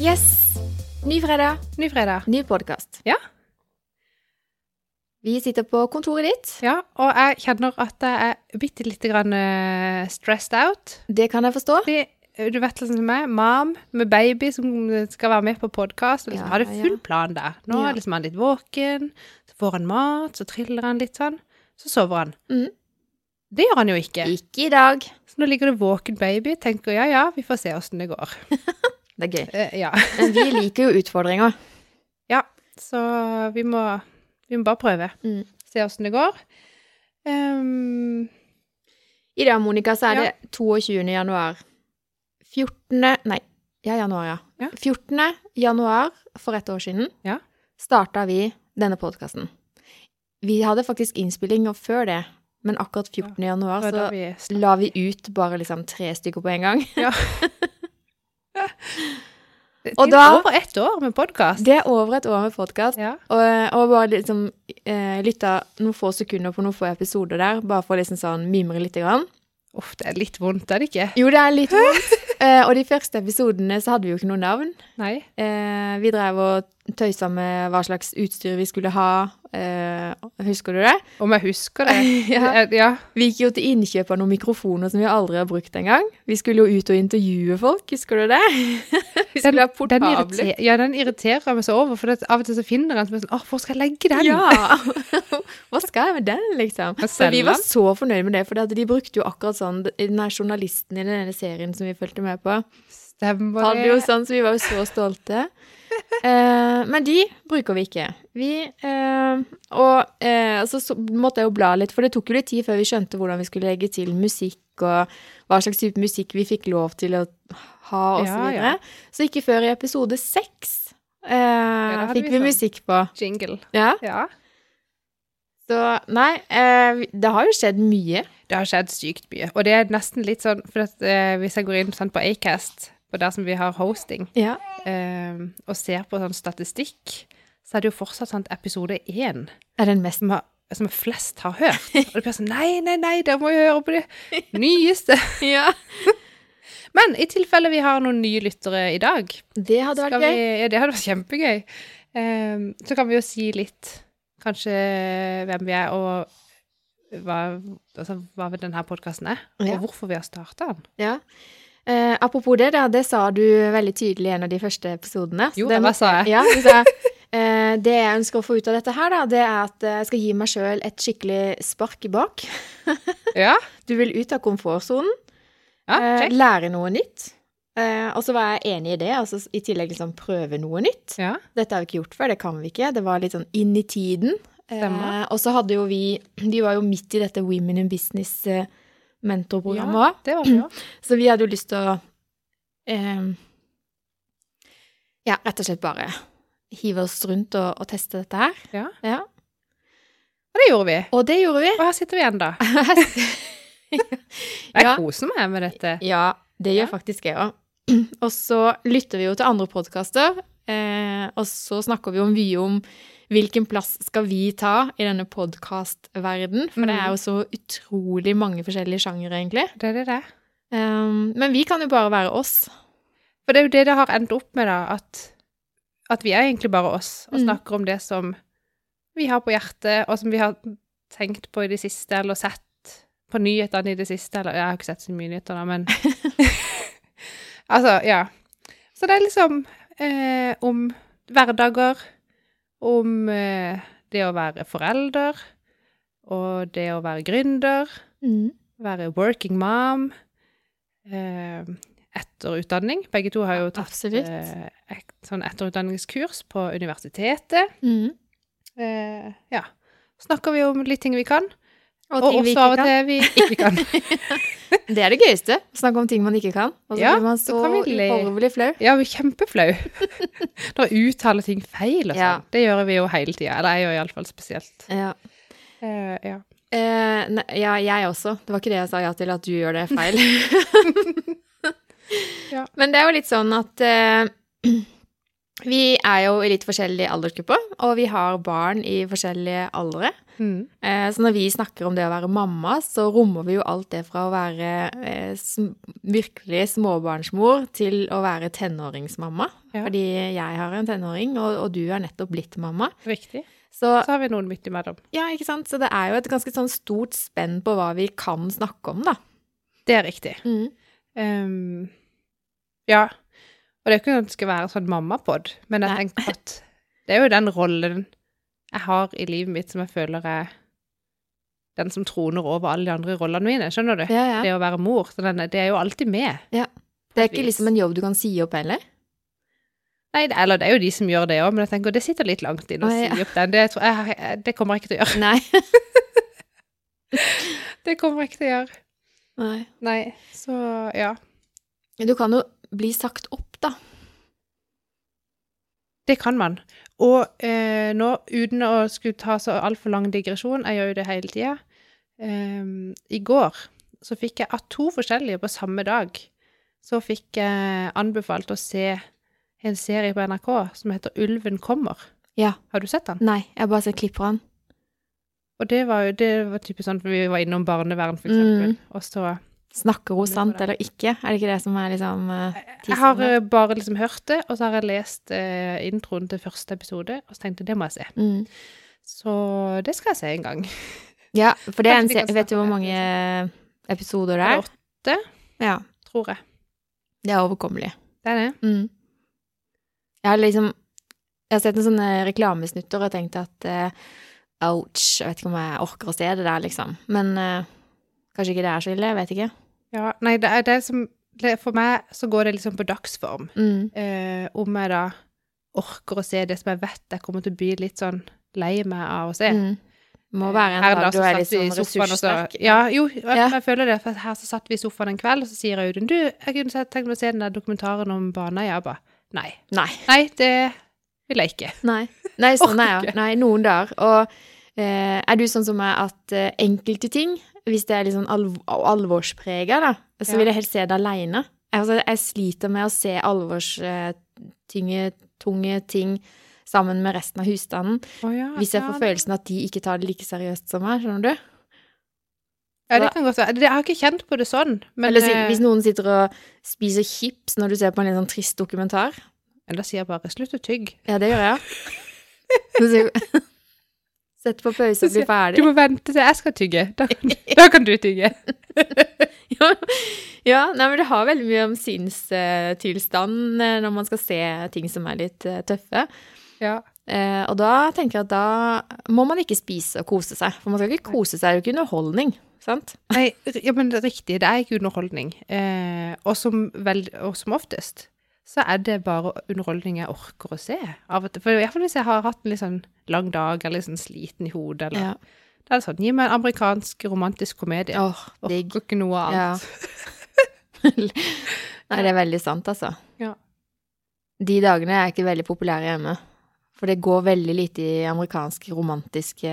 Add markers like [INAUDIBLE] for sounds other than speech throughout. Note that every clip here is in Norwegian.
Yes! Ny fredag, Ny fredag. ny podkast. Ja. Vi sitter på kontoret ditt. Ja, og jeg kjenner at jeg er bitte lite grann eh, stressed out. Det kan jeg forstå. Fordi, du vet liksom som meg, mam med baby som skal være med på podkast, liksom Ja, hadde ja. full plan der. Nå Ja. er liksom han litt våken, så får han mat, så triller han litt sånn, så sover han. Mm. Det gjør han jo ikke. Ikke i dag. Så nå ligger det våken baby, tenker ja ja, vi får se åssen det går. [LAUGHS] Det er gøy. Uh, ja. [LAUGHS] Men vi liker jo utfordringer. ja, så vi må, vi må bare prøve. Mm. Se åssen det går. Um, I dag, Monica, så er Ja. det 22. januar. 14. Nei, ja, januar, ja. Ja. 14. januar for et år siden Ja. starta vi denne podkasten. Vi hadde faktisk innspilling før det, men akkurat 14. januar så vi la vi ut bare liksom tre stykker på en gang. Ja. [LAUGHS] Og da- Over ett år med podkast. Det er over et år med podkast. Ja. Og, og bare liksom eh, lytta noen få sekunder på noen få episoder der, bare for å liksom sånn mimre lite grann. Uff, det er litt vondt, er det ikke? Jo, det er litt vondt. [LAUGHS] Eh, og de første episodene så hadde vi jo ikke noe navn. Nei. Eh, vi drev og tøysa med hva slags utstyr vi skulle ha. Eh, husker du det? Om jeg husker det. [LAUGHS] Ja. Ja. Vi gikk jo til innkjøp av noen mikrofoner som vi aldri har brukt engang. Vi skulle jo ut og intervjue folk, husker du det? [LAUGHS] vi skulle ha Den, portable. ja, den irriterer meg så over, for at av og til så finner jeg den som er sånn Å, hvor skal jeg legge den? Ja! [LAUGHS] Hva skal jeg med den, liksom? Så vi var så fornøyd med det, for de brukte jo akkurat sånn Den her journalisten i denne serien som vi fulgte med på, Stemmer hadde jo sånn, så vi var jo så stolte. Eh, men de bruker vi ikke. Vi eh, Og eh, så, så måtte jeg jo bla litt, for det tok jo litt tid før vi skjønte hvordan vi skulle legge til musikk, og hva slags type musikk vi fikk lov til å ha, og så videre. Så ikke før i episode seks eh, fikk vi vi sånn. musikk på. Jingle. Ja. Ja. Så nei, eh, det har jo skjedd mye. Det har skjedd sykt mye. Og det er nesten litt sånn For at, eh, hvis jeg går inn sånn på Acast, på der som vi har hosting, Ja. eh, og ser på sånn statistikk, så er det jo fortsatt sånn at episode én Er den mest som, har, som flest har hørt. [LAUGHS] Og det blir sånn Nei, nei, nei, dere må jo høre på det nyeste. [LAUGHS] Ja. [LAUGHS] Men i tilfelle vi har noen nye lyttere i dag, Det hadde vært vi, gøy. ja, det hadde vært kjempegøy. Ehm, så kan vi jo si litt, kanskje hvem vi er, og hva, altså, hva denne podkasten er, Ja. og hvorfor vi har starta den. Ja. Eh, apropos det, da, det sa du veldig tydelig i en av de første episodene. Jo, det hva sa jeg? Ja, du sa eh, Det jeg ønsker å få ut av dette her, da, det er at eh, jeg skal gi meg sjøl et skikkelig spark i bak. [LAUGHS] Ja, Du vil ut av komfortsonen, ja eh, lære noe nytt. Eh, og så var jeg enig i det, altså i tillegg liksom prøve noe nytt. Ja, Dette har vi ikke gjort før, det kan vi ikke. Det var litt sånn inn i tiden. Eh, og så hadde jo vi Vi var jo midt i dette Women in Business mentorprogrammet Ja. det var det. [CLEARS THROAT] så vi hadde jo lyst til å eh, Ja, rett og slett bare hive oss rundt og, og teste dette her. Ja. ja. Og det gjorde vi. Og det gjorde vi. Og her sitter vi igjen, da. [LAUGHS] [LAUGHS] Jeg Ja. koser meg med dette. Ja, det gjør Ja. faktisk jeg òg. [CLEARS THROAT] Og så lytter vi jo til andre podkaster, eh, og så snakker vi jo mye om hvilken plass skal vi ta i denne podkastverden, for det er jo så utrolig mange forskjellige sjangere, egentlig. Det er det, det. Um, men vi kan jo bare være oss. For det er jo det det har endt opp med, da, at, at vi er egentlig bare oss, og Mm. snakker om det som vi har på hjertet, og som vi har tenkt på i det siste, eller sett på nyhetene i det siste, eller Jeg har ikke sett så mye nyheter, da, men [LAUGHS] Altså, ja. Så det er liksom eh, om hverdager, om eh, det å være forelder, og det å være gründer, være working mom, eh, etterutdanning. Begge to har jo tatt eh, et sånn etterutdanningskurs på universitetet. Mm. Eh, ja. Snakker vi om litt ting vi kan, Og, og også av og til vi ikke kan. [LAUGHS] Det er det gøyeste. Snakke om ting man ikke kan. Og så Ja, blir man så så flau. Ja, vi er kjempeflau. [LAUGHS] da uttaler ting feil og sånn. Ja. Det gjør vi jo hele tida. Eller jeg gjør iallfall spesielt. Ja. Uh, ja. Uh, ne, ja, jeg også. Det var ikke det jeg sa ja til, at du gjør det feil. [LAUGHS] Ja. Men det er jo litt sånn at eh, [CLEARS THROAT] Vi er jo i litt forskjellige aldersgrupper, og vi har barn i forskjellige aldre. Mm. Eh, så når vi snakker om det å være mamma, så rommer vi jo alt det fra å være eh, virkelig småbarnsmor til å være tenåringsmamma. Ja. Fordi jeg har en tenåring, og, og du er nettopp blitt mamma. Riktig. Så Så har vi noen midt imellom. ja, ikke sant? Så det er jo et ganske sånn stort spenn på hva vi kan snakke om, da. Det er riktig. Ehm, ja. Og det er ikke noe det skal være sånn mammapod, men jeg tenker at det er jo den rollen jeg har i livet mitt som jeg føler er den som troner over alle de andre rollene mine. Skjønner du? Ja, ja. Det å være mor. Så den, det er jo alltid med. Det er ikke liksom en jobb du kan si opp heller. Nei, det, eller det er jo de som gjør det òg, men jeg tenker det sitter litt langt inne å ja. si opp den. Det, tror jeg, det kommer jeg ikke til å gjøre. Nei. [LAUGHS] Det kommer jeg ikke til å gjøre. Nei. Nei, så ja. Du kan jo bli sagt opp, da. Det kan man. Og eh, nå, uten å skulle ta så altfor lang digresjon, jeg gjør jo det hele tida eh, I går så fikk jeg av to forskjellige på samme dag, så fikk jeg anbefalt å se en serie på NRK som heter Ulven kommer. Ja. Har du sett den? Nei, jeg har bare sett klipp fra den. Og det var jo det var typisk sånn, for vi var innom barnevern, for eksempel. Og så Snakker hun sant eller ikke? Er det ikke det som er liksom uh, Jeg har eh, bare liksom hørt det, og så har jeg lest uh, introen til første episode, og så tenkte jeg det må jeg se. mm. Så det skal jeg se en gang. [LAUGHS] Ja, for det er en Kanskje se- Vet du hvor mange episoder det Er det Ja. Tror jeg. Det er overkommelig. Det er det. Mm. Jeg har liksom Jeg har sett noen sånne reklamesnutter og tenkt at ouch, jeg vet ikke om jeg orker å se det der, liksom. Men kanskje ikke det er så ille, jeg vet ikke. Ja, nei, det er det som det, For meg så går det liksom på dagsform. Mm. Eh, om jeg da orker å se det som jeg vet jeg kommer til å bli litt sånn lei meg av å se. Mm. Må være en Her dag da du er litt sånn så- ressurssterk. Ja, jo, jeg, Ja. jeg føler det. For her så satt vi i sofaen en kveld, og så sier Audun du, jeg kunne tenkt meg å se den der dokumentaren om Baneheia. Nei. Nei. Nei, det vil jeg ikke. Nei, Nei sånn er jeg. Nei, noen dager. Og eh, er du sånn som meg at eh, enkelte ting, hvis det er litt sånn alv alvorsprega, da, så vil jeg helst se det aleine. Altså, jeg sliter med å se alvorstunge tunge ting sammen med resten av husstanden. Oh, ja, Hvis jeg ja, får følelsen at de ikke tar det like seriøst som meg, skjønner du? Ja, det kan godt være. Jeg har ikke kjent på det sånn, men Eller eh, hvis noen sitter og spiser chips når du ser på en litt sånn trist dokumentar. men da sier jeg bare slutt å tygge. Ja, det gjør jeg. [LAUGHS] Sett på pause og bli ferdig. Du må vente til jeg skal tygge. Da, da kan du tygge. [LAUGHS] Ja, ja, nei, men det har veldig mye om sinnstilstand eh, når man skal se ting som er litt eh, tøffe. Ja. Eh, og da tenker jeg at da må man ikke spise og kose seg. For man skal ikke kose seg, det er jo ikke underholdning. Sant? Nei, ja, men det er riktig, det er ikke underholdning. Eh, og, som vel, og som oftest så er det bare underholdning jeg orker å se. Av og til. For i hvert fall hvis jeg har hatt en litt sånn lang dag, eller litt sånn sliten i hodet, eller Ja. Da er det sånn, gi meg en amerikansk romantisk komedie. Åh, digg. Orker ikke noe Ja. annet. [LAUGHS] Nei, det er veldig sant, altså. Ja. De dagene er ikke veldig populære hjemme. For det går veldig lite i amerikanske romantiske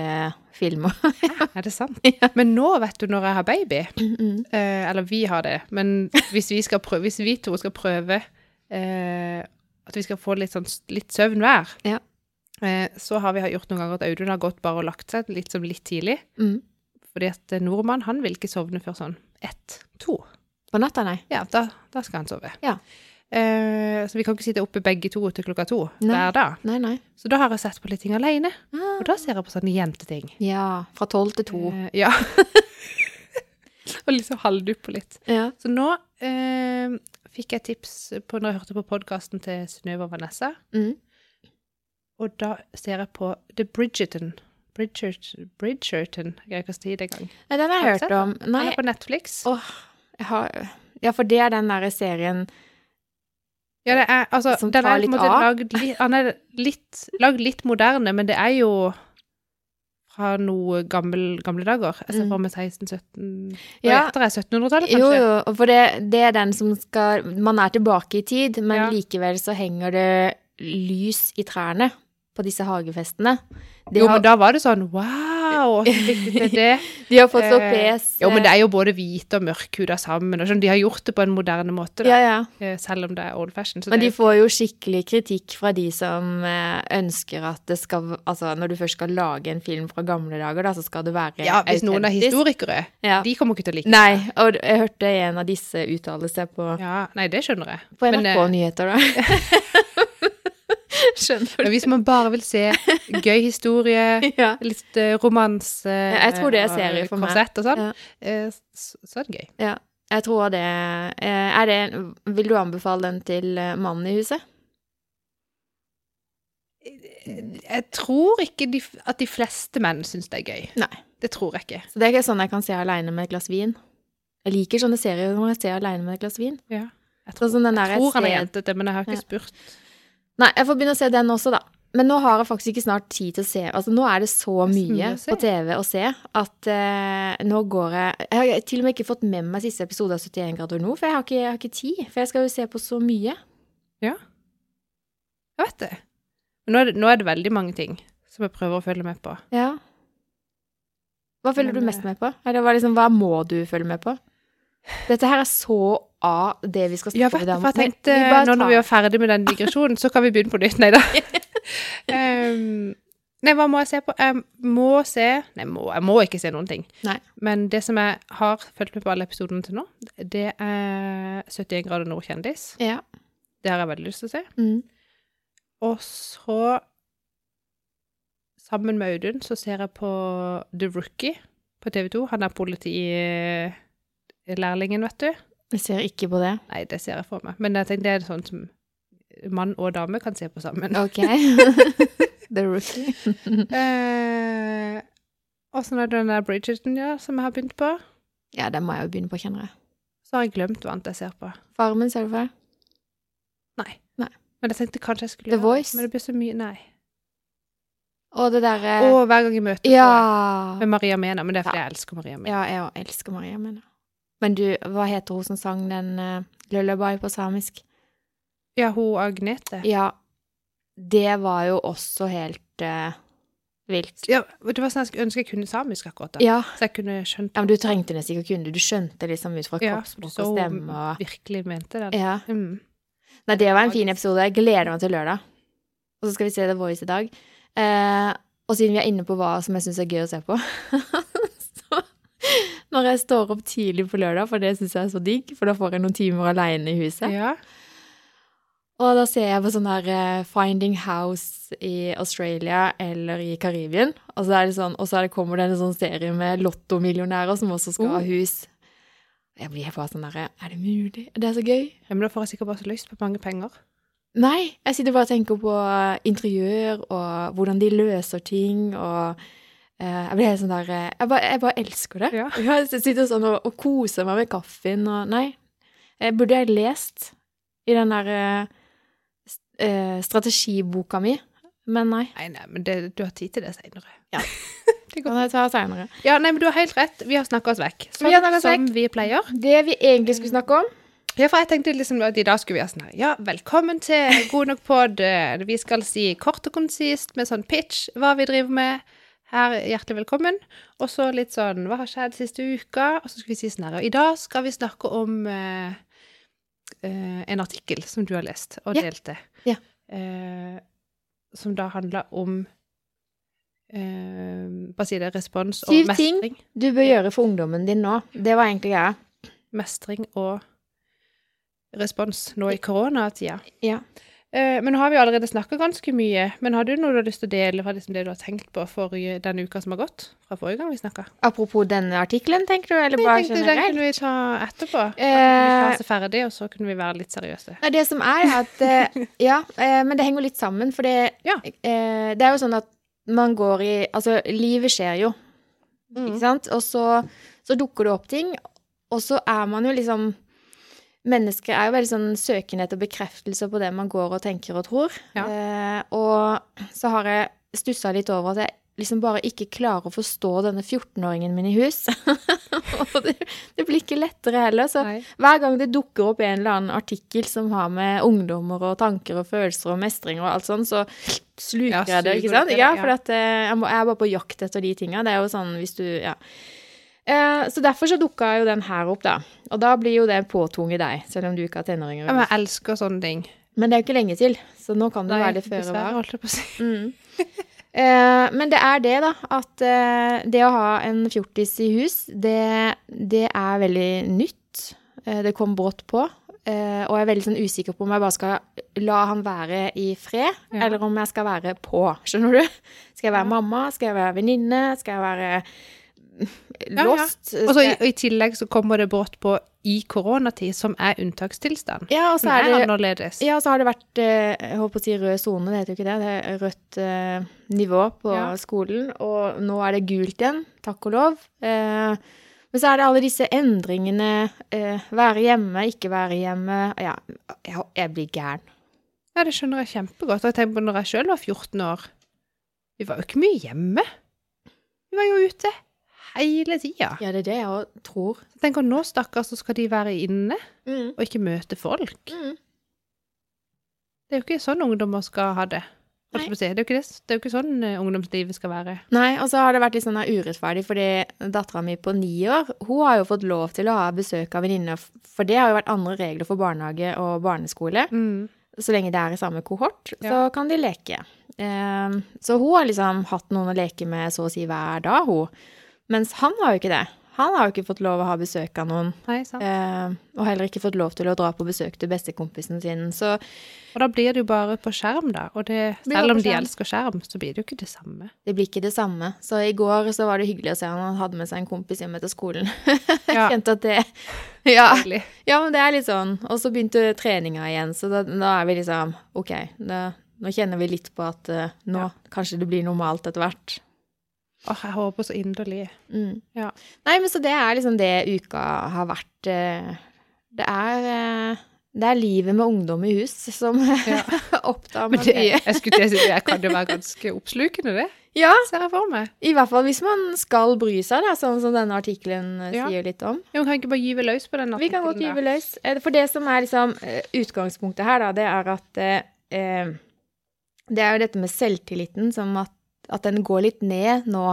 filmer. [LAUGHS] Er det sant? Men nå, vet du, når jeg har baby, Mm. eh, eller vi har det, men hvis vi, prøve, hvis vi to skal prøve eh, at vi skal få litt, sånn, litt søvn hver, Ja. eh, så har vi gjort noen ganger at Audun har gått bare og lagt seg litt, som litt tidlig. Mm. Fordi at eh, nordmann, han vil ikke sovne før sånn ett, to. På natta, nei. Ja, da, da skal han sove. Ja. Eh, så vi kan ikke sitte oppe begge to til klokka to Nei. hver dag. Nei, nei. Så da har jeg sett på litt ting alene, Ah. og da ser jeg på sånne jenteting. Ja, fra tolv til to. Eh, ja. [LAUGHS] og liksom halvduppe litt. Ja. Så nå eh, fikk jeg tips på når jeg hørte på podkasten til Synnøve og Vanessa, Mm. og da ser jeg på The Bridgerton. Bridgerton, Bridgerton. Jeg greier ikke å si det engang. Nei, den har jeg hørt om. Den er på Netflix. åh, har Ja, for det er den derre serien Ja, det er, altså, Som den tar litt av. lagd han er litt, lagd litt moderne, men det er jo fra noe gammel, gamle dager. Jeg ser Mm. for meg 16-17 Ja. Etter er 1700-tallet, Jo, kanskje? jo, for det, det er den som skal Man er tilbake i tid, men Ja. likevel så henger det lys i trærne på disse hagefestene. Det Jo, har- men da var det sånn wow, og hvordan fikk de det? [LAUGHS] De har fått så Eh, pes. Jo, men det er jo både hvite og mørkhuda sammen. Og sånn. De har gjort det på en moderne måte, da. Ja, ja. Eh, selv om det er old fashion. Så Men det de får jo skikkelig kritikk fra de som eh, ønsker at det skal Altså, når du først skal lage en film fra gamle dager, da, så skal det være ja, Hvis noen er historikere, Ja. de kommer ikke til å like det. Nei, og jeg hørte en av disse uttale seg på. Ja, nei, det skjønner jeg. på NRK men, Nyheter, da. [LAUGHS] [LAUGHS] Skjønner Men hvis man bare vil se gøy historie, [LAUGHS] Ja. litt eh, romanse jeg tror det er serie for meg. korsett og sånn, Ja. eh, så, er det gøy. ja. Jeg tror det eh, Er det Vil du anbefale den til eh, mannen i huset? Jeg tror ikke de, at de fleste menn syns det er gøy. Nei. Det tror jeg ikke. Så det er ikke sånn jeg kan se aleine med et glass vin. Jeg liker sånne serier hvor jeg ser aleine med et glass vin. Ja. Jeg Sånn som den tror han sted- det, men jeg har ikke Ja. spurt. Nei, jeg får begynne å se den også, da. Men nå har jeg faktisk ikke snart tid til å se Altså, nå er det så mye på TV å se at uh, nå går jeg Jeg har til og med ikke fått med meg siste episode av 71 grader nord, for jeg har ikke, jeg har ikke tid. For jeg skal jo se på så mye. Ja. Jeg vet det. Men nå er det, nå er det veldig mange ting som jeg prøver å følge med på. Ja. Hva følger du mest eh, med på? Eller hva, liksom, hva må du følge med på? Dette her er så av det vi skal snakke om i dag. jeg tenkte vi nå når vi er ferdig med den digresjonen, så kan vi begynne på nytt. Nei da. um, [LAUGHS] nei, hva må jeg se på? Jeg må se Nei, må, jeg må ikke se noen ting. Nei. Men det som jeg har fulgt med på alle episodene til nå, det er 71 grader nord kjendis. Ja. Det har jeg veldig lyst til å se. Mm. Og så, sammen med Audun, så ser jeg på The Rookie på TV 2. Han er politilærlingen, vet du. Jeg ser ikke på det. Nei, det ser jeg for meg. Men jeg tenkte det er sånn som mann og dame kan se på sammen. Ok. [LAUGHS] [LAUGHS] The Rookie. Eh, og så er det den der Bridgerton, ja, som jeg har begynt på. Ja, den må jeg jo begynne på, kjenner jeg. Så har jeg glemt hva annet jeg ser på. Farmen, ser du for deg? Nei. Nei. Men jeg tenkte kanskje jeg skulle The Voice? Men det blir så mye Nei. Og det derre Og hver gang jeg møter Ja. med Maria Mena. Men det er fordi Ja. jeg elsker Maria Mena. Ja, jeg elsker Maria Mena. Men du, hva heter hun som sang den uh, Lullaby på samisk? Ja, hun Agnete. Ja, det var jo også helt uh, vilt. Ja, det var sånn jeg ønsker ønske jeg kunne samisk akkurat da. Ja. Så jeg kunne skjønt ja, men du trengte nesten ikke å kunne det. Du skjønte liksom ut fra kroppsspråk så og stemme og virkelig mente det. Ja. Mm. Nei, det var en fin episode. Jeg gleder meg til lørdag. Og så skal vi se The Voice i dag. Uh, og siden vi er inne på hva som jeg syns er gøy å se på [LAUGHS] Når jeg står opp tidlig på lørdag, for det syns jeg er så digg, for da får jeg noen timer aleine i huset. Ja. Og da ser jeg på sånn her eh, Finding House i Australia eller i Karibien. Og så, er sånn, og så er det, kommer det en sånn serie med lottomillionærer som også skal ha Oh. hus. Jeg blir bare sånn derre Er det mulig? Det er så gøy. Ja, Men da får jeg sikkert bare så lyst på mange penger. Nei, jeg sitter bare og tenker på interiør og hvordan de løser ting og eh, Jeg blir helt sånn der eh, Jeg bare, jeg bare elsker det. Ja. [LAUGHS] Jeg sitter sånn og, og koser meg med kaffen og Nei. Jeg burde jeg lest i den der eh, eh, strategiboka mi, men nei. Nei, nei, men det, du har tid til det senere. Ja. [LAUGHS] det Kan jeg ta seinere. Ja, nei, men du har helt rett. Vi har snakka oss vekk. Sånn Vi har oss som vi pleier. Det vi egentlig skulle snakke om Ja, for jeg tenkte liksom at i dag skulle vi ha sånn her Ja, velkommen til God nok pod. Vi skal si kort og konsist med sånn pitch hva vi driver med. Her, hjertelig velkommen. Og så litt sånn hva har skjedd siste uka? Og så skal vi si sånn her Og i dag skal vi snakke om eh, eh, en artikkel som du har lest og Ja. delte. Ja. Eh, som da handler om eh, Hva sier det? Respons og Syv ting. du bør gjøre for ungdommen din nå. Det var egentlig greia. Mestring og respons nå i koronatida. Ja. Eh, men nå har vi allerede snakka ganske mye. Men har du noe du har lyst til å dele fra liksom det du har tenkt på forrige, denne uka som har gått? Fra forrige gang vi snakka? Apropos denne artikkelen, tenker du, eller Jeg bare tenkte den kunne vi ta etterpå. Eh, vi ferdig, og så kunne vi være litt seriøse. Det som er at eh, [LAUGHS] Ja, eh, men det henger litt sammen, for det, Ja. eh, det er jo sånn at man går i Altså, livet skjer jo, Mm. ikke sant? Og så, så dukker det opp ting, og så er man jo liksom Mennesker er jo veldig sånn søkende etter bekreftelse på det man går og tenker og tror. Ja. Eh, og så har jeg stussa litt over at jeg liksom bare ikke klarer å forstå denne 14-åringen min i hus. [LAUGHS] og det, det blir ikke lettere heller. Så Nei. hver gang det dukker opp en eller annen artikkel som har med ungdommer og tanker og følelser og mestring og alt sånn, så, sluker Ja, jeg det, ikke sant? det, Ja, for eh, jeg, må, jeg er bare på jakt etter de tinga. Det er jo sånn hvis du Ja. Eh, så derfor så dukka jo den her opp, da. Og da blir jo det påtvunget deg, selv om du ikke har tenåringer. Ja, men jeg elsker sånne ting. Men det er jo ikke lenge til, så nå kan det Nei, være litt føre var. holdt jeg på å si. Mm. Eh, men det er det, da. At eh, det å ha en fjortis i hus, det, det er veldig nytt. Eh, det kom brått på. Eh, og jeg er veldig sånn usikker på om jeg bare skal la han være i fred, Ja. eller om jeg skal være på. Skjønner du? Skal jeg være Ja. mamma? Skal jeg være venninne? Skal jeg være ja. ja. Og i, og i tillegg så kommer det brått på i koronatid, som er unntakstilstand. ja, og så er er det annerledes. Ja, så har det vært eh, jeg håper å si rød sone, det heter jo ikke det. Det er rødt eh, nivå på Ja. skolen, og nå er det gult igjen, takk og lov. Eh, men så er det alle disse endringene. Eh, være hjemme, ikke være hjemme. Ja, jeg, jeg blir gæren. Ja, det skjønner jeg kjempegodt. Og jeg tenker på når jeg sjøl var 14 år. Vi var jo ikke mye hjemme. Vi var jo ute hele tida. Ja, det er det jeg tror. Tenk om nå, stakkars, så skal de være inne Mm. og ikke møte folk. Mm. Det er jo ikke sånn ungdommer skal ha det. Det er det. Det er jo ikke sånn eh, ungdomslivet skal være. Nei, og så har det vært litt sånn urettferdig, fordi dattera mi på ni år, hun har jo fått lov til å ha besøk av venninner, for det har jo vært andre regler for barnehage og barneskole. så lenge det er i samme kohort, så kan de leke. Eh, så hun har liksom hatt noen å leke med så å si hver dag, hun. Mens han har jo ikke det. Han har jo ikke fått lov å ha besøk av noen, Nei, eh, og heller ikke fått lov til å dra på besøk til bestekompisen sin. Så Og da blir det jo bare på skjerm, da. Og det, selv om de elsker skjerm, så blir det jo ikke det samme. det blir ikke det samme. Så i går så var det hyggelig å se han, han hadde med seg en kompis hjem etter skolen. [LAUGHS] Jeg Ja. kjente at det Ja. Ja, men det er litt sånn. Og så begynte treninga igjen, så da, da er vi liksom OK, da, nå kjenner vi litt på at uh, nå Ja. kanskje det blir normalt etter hvert. Åh, jeg håper så inderlig. Mm. Ja. Nei, men så det er liksom det uka har vært. eh, Det er eh, det er livet med ungdom i hus som [LAUGHS] Ja. opptar meg mye. jeg skulle til å si, det kan jo være ganske oppslukende, det. Ja, Ser jeg for meg. i hvert fall hvis man skal bry seg, da, sånn som denne artikkelen eh, Ja. sier litt om. Jo, kan ikke bare gyve løs på den Vi kan godt gyve løs. For det som er liksom utgangspunktet her, da, det er at eh, Det er jo dette med selvtilliten, som at, at den går litt ned nå.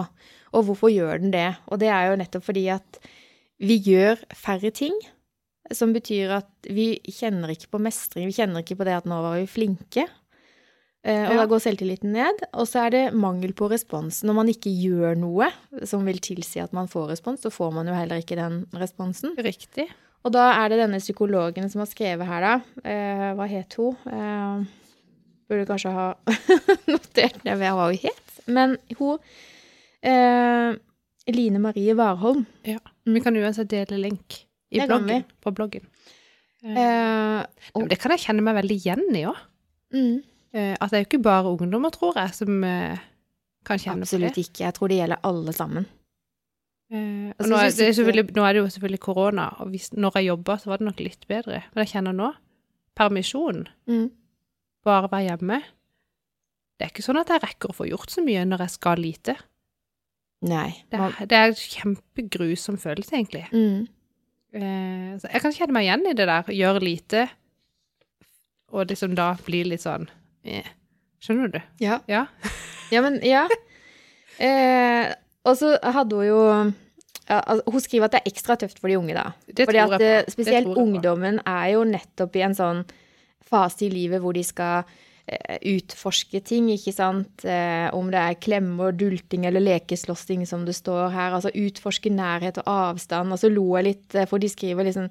Og hvorfor gjør den det? Og det er jo nettopp fordi at vi gjør færre ting. Som betyr at vi kjenner ikke på mestring, vi kjenner ikke på det at nå var vi flinke. Eh, og Ja. da går selvtilliten ned. Og så er det mangel på respons. Når man ikke gjør noe som vil tilsi at man får respons, så får man jo heller ikke den responsen. Riktig. Og da er det denne psykologen som har skrevet her, da. Eh, hva het hun? Eh, burde kanskje ha [LAUGHS] notert ned hva hun het. Men hun eh, Line Marie Warholm. Vi kan uansett dele link i Det bloggen. På bloggen. Eh, og, det kan jeg kjenne meg veldig igjen i òg. mm, at det er jo ikke bare ungdommer, tror jeg, som eh, kan kjenne absolutt på det. ikke. Jeg tror det gjelder alle sammen. Eh, Altså, nå, er, det nå er det jo selvfølgelig korona, og hvis, når jeg jobba, så var det nok litt bedre. Men jeg kjenner nå permisjon, Mm. bare være hjemme. Det er ikke sånn at jeg rekker å få gjort så mye når jeg skal lite. Nei. Det er, det er en kjempegrusom følelse, egentlig. mm, Eh, jeg kan kjenne meg igjen i det der, gjøre lite, og liksom da bli litt sånn eh. Skjønner du? ja. Ja. [LAUGHS] Ja, men ja. Eh, og så hadde hun jo ja, altså, Hun skriver at det er ekstra tøft for de unge, da. Det Fordi at eh. Det spesielt på. ungdommen er jo nettopp i en sånn fase i livet hvor de skal utforske ting, ikke sant. Eh, om det er klemmer, dulting eller lekeslåssing, som det står her. Altså utforske nærhet og avstand. Og så lo jeg litt, eh, for de skriver liksom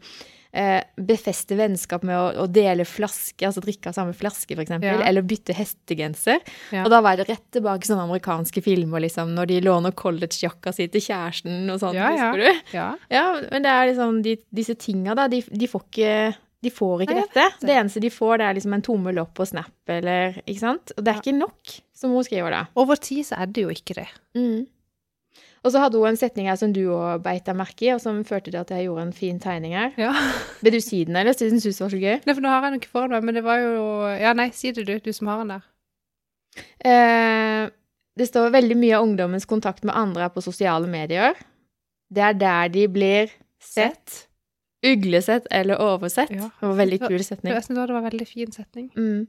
eh, befeste vennskap med å, å dele flaske, altså drikke av samme flaske, eksempel. Ja. Eller bytte hestegenser. Ja. Og da var det rett tilbake sånne amerikanske filmer, liksom, når de låner collegejakka si til kjæresten og sånt, Ja, ja. husker du? Ja. Ja, men det er liksom de, disse tinga, da. De, de får ikke de får ikke Nei, dette. det. Det eneste de får, det er liksom en tommel opp på Snap, eller Ikke sant? Og det er Ja. ikke nok, som hun skriver da. Over tid så er det jo ikke det. Mm. Og så hadde hun en setning her som du òg beit deg merke i, og som førte til at jeg gjorde en fin tegning her. Ja. Vil du si den, eller? Syns du det var så gøy? Nei, for nå har jeg den ikke foran meg, men det var jo Ja, nei, si det du, du som har den der. Eh, det står veldig mye av ungdommens kontakt med andre er på sosiale medier. Det er der de blir sett, Uglesett eller oversett. Ja. Det var veldig kul setning. Jeg synes det var en veldig fin setning. Mm.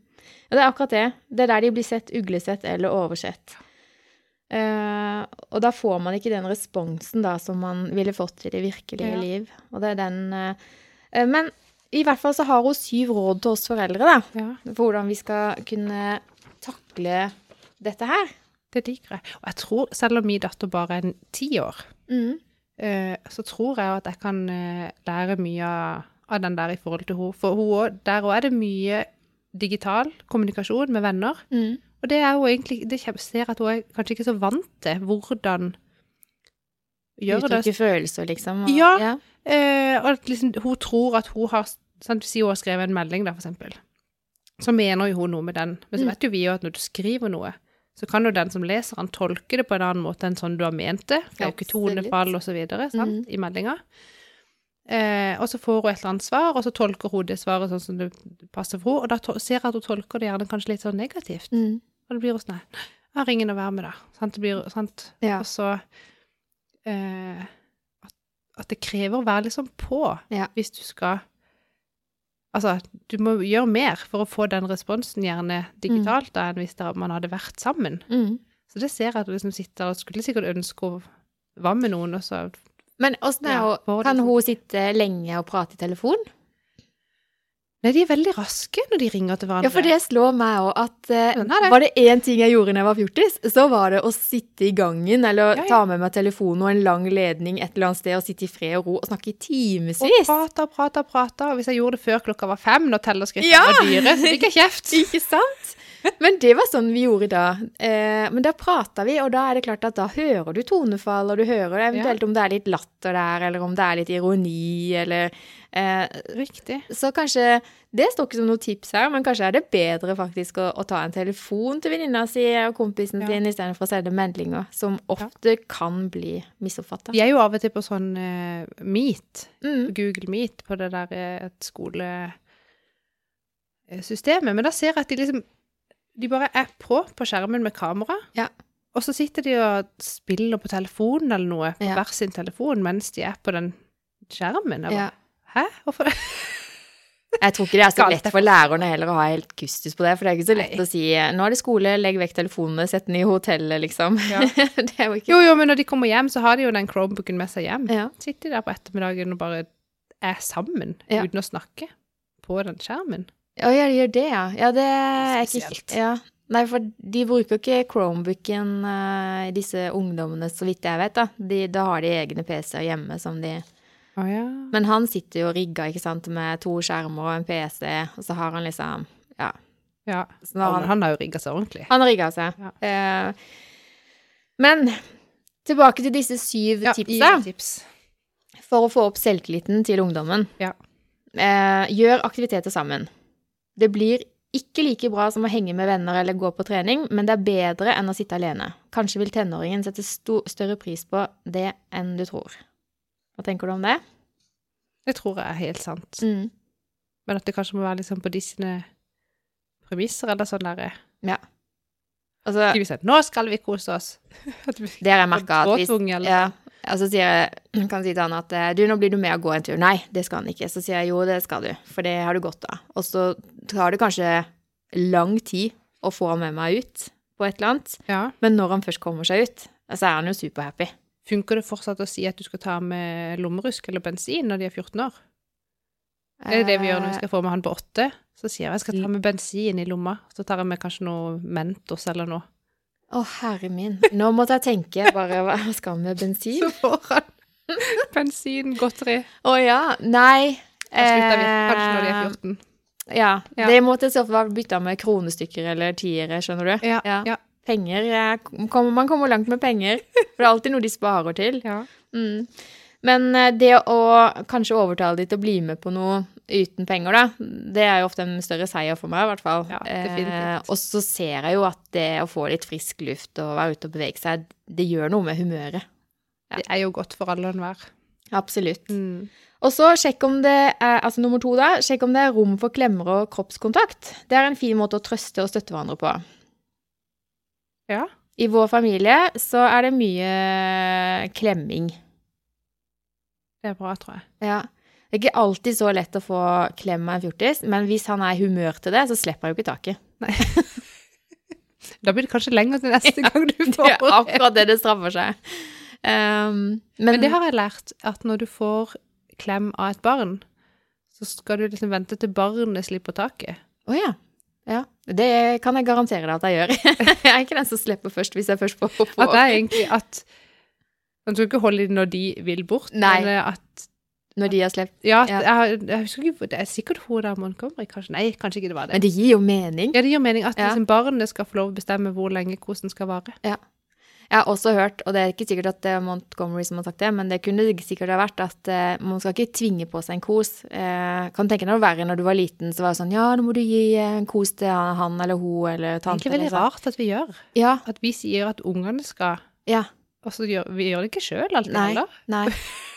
Ja, det er akkurat det. Det er der de blir sett uglesett eller oversett. Uh, og da får man ikke den responsen da som man ville fått i det virkelige Ja. liv. Og det er den eh, Men i hvert fall så har hun syv råd til oss foreldre, da. Ja, hvordan vi skal kunne takle dette her. det liker jeg. Og jeg tror, selv om min datter bare er ti år, Mm. Eh, så tror jeg at jeg kan eh, lære mye av, den der i forhold til henne. For hun, der òg er det mye digital kommunikasjon med venner. Mm. Og det er hun egentlig Det ser at hun er kanskje ikke så vant til hvordan gjøre det. Uttrykke følelser, liksom. og- Ja. ja. Eh, og at liksom, hun tror at hun har sant, Si hun har skrevet en melding, da, for eksempel. Så mener jo hun noe med den. Men så Mm. vet jo vi jo at når du skriver noe, så kan jo den som leser han tolke det på en annen måte enn sånn du har ment det. Ikke tonefall og så videre, sant, Mm. i meldinga. Eh, og så får hun et eller annet svar, og så tolker hun det svaret sånn som det passer for henne. Og da ser jeg at hun tolker det gjerne kanskje litt sånn negativt. Mm. Og det blir jo sånn jeg har ingen å være med, da. Sant? Det blir, sant? Ja. Og så eh, at, at det krever å være liksom på Ja. hvis du skal Altså, du må gjøre mer for å få den responsen, gjerne digitalt, da, enn hvis man hadde vært sammen. Mm. Så det ser jeg at du liksom sitter og skulle sikkert ønske å være med noen, og så Men åssen er hun ja, Kan sånn. hun sitte lenge og prate i telefon? Nei, de er veldig raske når de ringer til hverandre. Ja, for det slår meg òg at eh, det. var det én ting jeg gjorde da jeg var fjortis, så var det å sitte i gangen eller Ja, ja. ta med meg telefonen og en lang ledning et eller annet sted og sitte i fred og ro og snakke i Og prate og prate og prate. Og hvis jeg gjorde det før klokka var fem, når tellerskrittene Ja! var dyre, så fikk jeg kjeft. [LAUGHS] Ikke sant? [LAUGHS] Men det var sånn vi gjorde da. Eh, men da prata vi, og da er det klart at da hører du tonefall, og du hører eventuelt om det er litt latter der, eller om det er litt ironi, eller eh, Riktig. Så kanskje Det står ikke som noe tips her, men kanskje er det bedre faktisk å, å ta en telefon til venninna si og kompisen Ja. sin istedenfor å sende meldinger, som ofte kan bli misoppfatta. Vi er jo av og til på sånn uh, Meet, Mm. Google Meet, på det der et skole skolesystemet. Men da ser jeg at de liksom De bare er på på skjermen med kamera. Ja. Og så sitter de og spiller på telefonen eller noe, på Ja. hver sin telefon, mens de er på den skjermen. Ja. Hæ? Hvorfor? [LAUGHS] Jeg tror ikke det er så lett for lærerne heller å ha helt kustus på det, for det er ikke så lett Nei. å si nå er det skole, legg vekk telefonene, sett den i hotellet, liksom. Ja. [LAUGHS] det jo Jo, jo, men når de kommer hjem, så har de jo den Chromebooken med seg hjem. Ja. Sitter de der på ettermiddagen og bare er sammen, uten å snakke, på den skjermen. Å ja, de gjør det, ja. Ja, det er ikke Spesielt. ja. Nei, for de bruker ikke Chromebooken, uh, disse ungdommene, så vidt jeg vet, da. De, da har de egne PC-er hjemme som de oh, ja. Men han sitter jo rigga, ikke sant, med to skjermer og en PC, og så har han liksom Ja. ja. Han, han, har jo rigga seg ordentlig. han har rigga seg. Ja. Uh, men tilbake til disse syv tipsa tips. for å få opp selvtilliten til ungdommen. Ja. Uh, gjør aktiviteter sammen. Det blir ikke like bra som å henge med venner eller gå på trening, men det er bedre enn å sitte alene. Kanskje vil tenåringen sette større pris på det enn du tror. Hva tenker du om det? Det tror jeg er helt sant. Mm. Men at det kanskje må være liksom på de sine premisser, eller sånn derre Altså, Ikke hvis jeg, Nå skal vi kose oss! Det har jeg merka at hvis ja, Og så sier jeg, kan si til han at eh, du, nå blir du med og gå en tur. Nei, det skal han ikke. Så sier jeg jo, det skal du, for det har du godt av. Og så tar det kanskje lang tid å få han med meg ut på et eller annet, Ja. men når han først kommer seg ut, så er han jo superhappy. Funker det fortsatt å si at du skal ta med lommerusk eller bensin når de er 14 år? Er det det vi gjør når vi skal få med han på åtte? Så sier jeg at jeg skal ta med bensin i lomma. Så tar jeg med kanskje noe Mentos eller noe. Å, herre min. Nå måtte jeg tenke bare hva skal med bensin? Så får han [LAUGHS] bensin, godteri. Å ja. Nei. Kanskje når de er eh, 14. Ja. Ja. Det måtte i så fall bytta med kronestykker eller tiere, skjønner du. Ja, Ja. ja. Penger eh, kommer, Man kommer langt med penger. For det er alltid noe de sparer til. ja. Mm. Men eh, det å kanskje overtale de til å bli med på noe uten penger, da, det er jo ofte en større seier for meg, i hvert fall. Ja. Eh, og så ser jeg jo at det å få litt frisk luft og være ute og bevege seg, det gjør noe med humøret. Ja. Det er jo godt for alle og enhver. Absolutt. Mm. Og så sjekk om det er, altså nummer to da, sjekk om det er rom for klemmer og kroppskontakt. Det er en fin måte å trøste og støtte hverandre på. Ja. I vår familie så er det mye klemming. Det er bra, tror jeg. Ja. Det er ikke alltid så lett å få klem av en fjortis, men hvis han er i humør til det, så slipper han jo ikke taket. [LAUGHS] Da blir det kanskje lenger til neste [LAUGHS] gang du får Det er akkurat det det straffer seg. Um, men, Men det har jeg lært, at når du får klem av et barn, så skal du liksom vente til barnet slipper taket. Å ja. ja. Det kan jeg garantere deg at jeg gjør. [LAUGHS] jeg er ikke den som slipper først, hvis jeg først får på. At det er egentlig at Man skal ikke holde dem når de vil bort, Nei. men eh, at Når de har sluppet. Ja, Ja. Jeg, jeg husker ikke Det er sikkert hun der Montgomery, kanskje. Nei, kanskje ikke det var det. Men det gir jo mening. Ja, det gir mening at Ja. liksom barnet skal få lov å bestemme hvor lenge kosen skal vare. Ja. Jeg har også hørt, og det er ikke sikkert at det er Montgomery som har sagt det, men det kunne sikkert ha vært at uh, man skal ikke tvinge på seg en kos. Uh, kan tenke deg noe verre når du var liten, så var det sånn ja, nå må du gi eh, en kos til han, eller hun eller tante. Det er ikke egentlig veldig sånn. rart at vi gjør. Ja, At vi sier at ungene skal ja, Og så gjør vi gjør det ikke sjøl alltid Nei. heller. nei. [LAUGHS]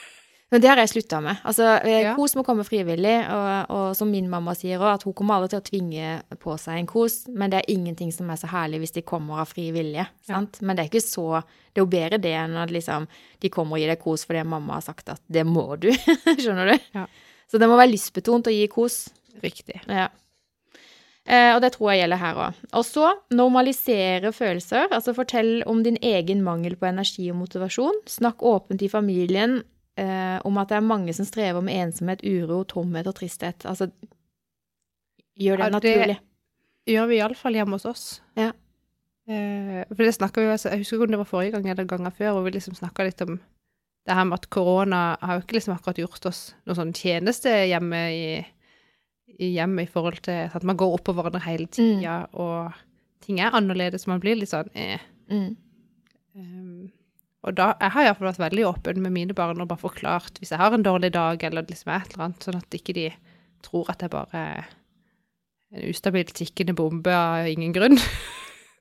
Men det har jeg slutta med. Altså, eh, Ja. Kos må komme frivillig, og, og som min mamma sier òg, at hun kommer aldri til å tvinge på seg en kos, men det er ingenting som er så herlig hvis de kommer av fri vilje. Sant? Men det er ikke så Det er jo bedre det enn at liksom, de kommer og gir deg kos fordi mamma har sagt at det må du. [LAUGHS] Skjønner du? Ja. Så det må være lystbetont å gi kos. Riktig. Ja. Eh, og det tror jeg gjelder her òg. Og så normalisere følelser. Altså fortell om din egen mangel på energi og motivasjon. Snakk åpent i familien eh, om at det er mange som strever med ensomhet, uro, tomhet og tristhet. Altså gjør det Ja, det- naturlig. Gjør vi iallfall hjemme hos oss. Ja. Eh, for det snakka vi altså, Jeg husker ikke om det var forrige gang eller ganger før, hvor vi liksom snakka litt om det her med at korona har jo ikke liksom akkurat gjort oss noen sånn tjeneste hjemme i, i hjemmet i forhold til at man går oppover hverandre hele tida, og ting er annerledes. Man blir litt sånn eh. Mm. Um, og da, jeg har iallfall vært veldig åpen med mine barn og bare forklart hvis jeg har en dårlig dag, eller liksom et eller annet, sånn at ikke de tror at jeg bare er en ustabil tikkende bombe av ingen grunn. [LAUGHS]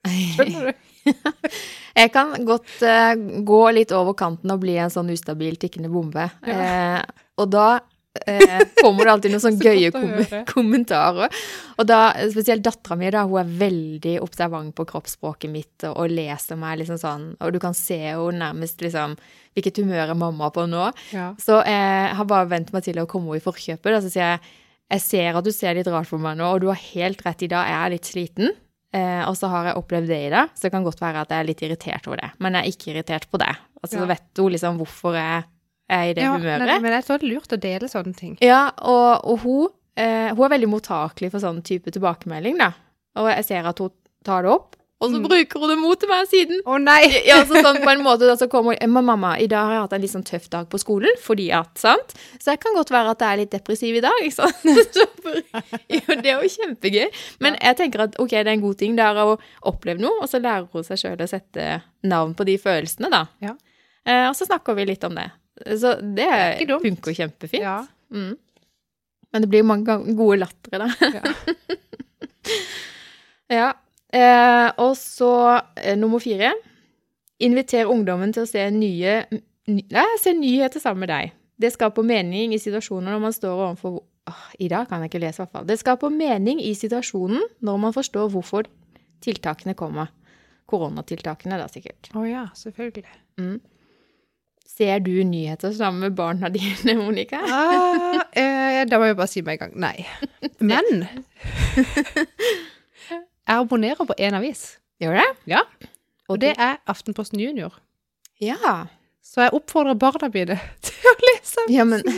Skjønner du? [LAUGHS] Jeg kan godt uh, gå litt over kanten og bli en sånn ustabil tikkende bombe. Eh, og da eh, [LAUGHS] kommer det alltid noen sånn Så gøye kom kommentarer. Og da, spesielt dattera mi, da, hun er veldig observant på kroppsspråket mitt og, og leser meg liksom sånn, og du kan se henne nærmest liksom Hvilket humør er mamma på nå? Ja. Så eh, jeg har bare vent meg til å komme henne i forkjøpet. Da, så sier jeg jeg ser at du ser litt rart på meg nå, og du har helt rett i dag, jeg er litt sliten. Eh, og så har jeg opplevd det i dag, så det kan godt være at jeg er litt irritert over det. Men jeg er ikke irritert på det. Altså, Ja. Så vet hun liksom hvorfor jeg er i det Ja, humøret. Men, jeg det er lurt å dele sånne ting. Ja, og, og hun, eh, hun er veldig mottakelig for sånn type tilbakemelding, da. Og jeg ser at hun tar det opp, og så Mm. bruker hun det mot meg siden. Å nei! Ja, så sånn på en måte da, så kommer hun, mamma, i dag har jeg hatt en litt sånn tøff dag på skolen, fordi at, sant? Så det kan godt være at jeg er litt depressiv i dag, [LAUGHS] ikke sant? Så jo, det er jo kjempegøy. Men jeg tenker at, ok, det er en god ting, der er å oppleve noe, og så lærer hun seg selv å sette navn på de følelsene, da. Ja. Eh, og så snakker vi litt om det. Så det, det funker kjempefint. Ja. Mm. Men det blir mange gode lattere, da. Ja. [LAUGHS] ja. Eh, og så eh, nummer fire. Inviter ungdommen til å se nye ny, nei, se nyheter sammen med deg. Det skaper mening i situasjoner når man står overfor oh, I dag kan jeg ikke lese, i hvert fall. Det skaper mening i situasjonen når man forstår hvorfor tiltakene kommer. Koronatiltakene, da, sikkert. Å ja, selvfølgelig. Mm. Ser du nyheter sammen med barna dine, Monica? Ah, eh, da må jeg bare si med en gang nei. Men [LAUGHS] jeg abonnerer på én avis, Gjør det? Ja. og det er Aftenposten Junior. Ja. Så jeg oppfordrer barna mine [LAUGHS] til å lese. Ja, men [LAUGHS]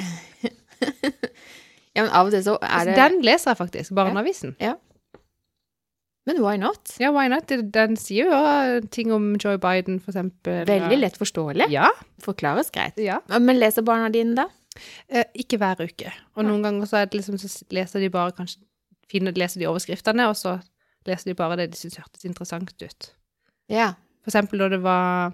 Ja, men av og til så er Altså, det Den leser jeg faktisk, Barneavisen. Men why not? Ja, why not? Den- sier jo ting om Joe Biden, for eksempel. Veldig lett forståelig. Ja. Forklares greit. ja. Men leser barna dine, da? Eh, ikke hver uke. Og noen ganger så, er det liksom, så leser de bare kanskje finner, leser de overskriftene, og så leser de bare det de syns hørtes interessant ut. Ja. For eksempel da det var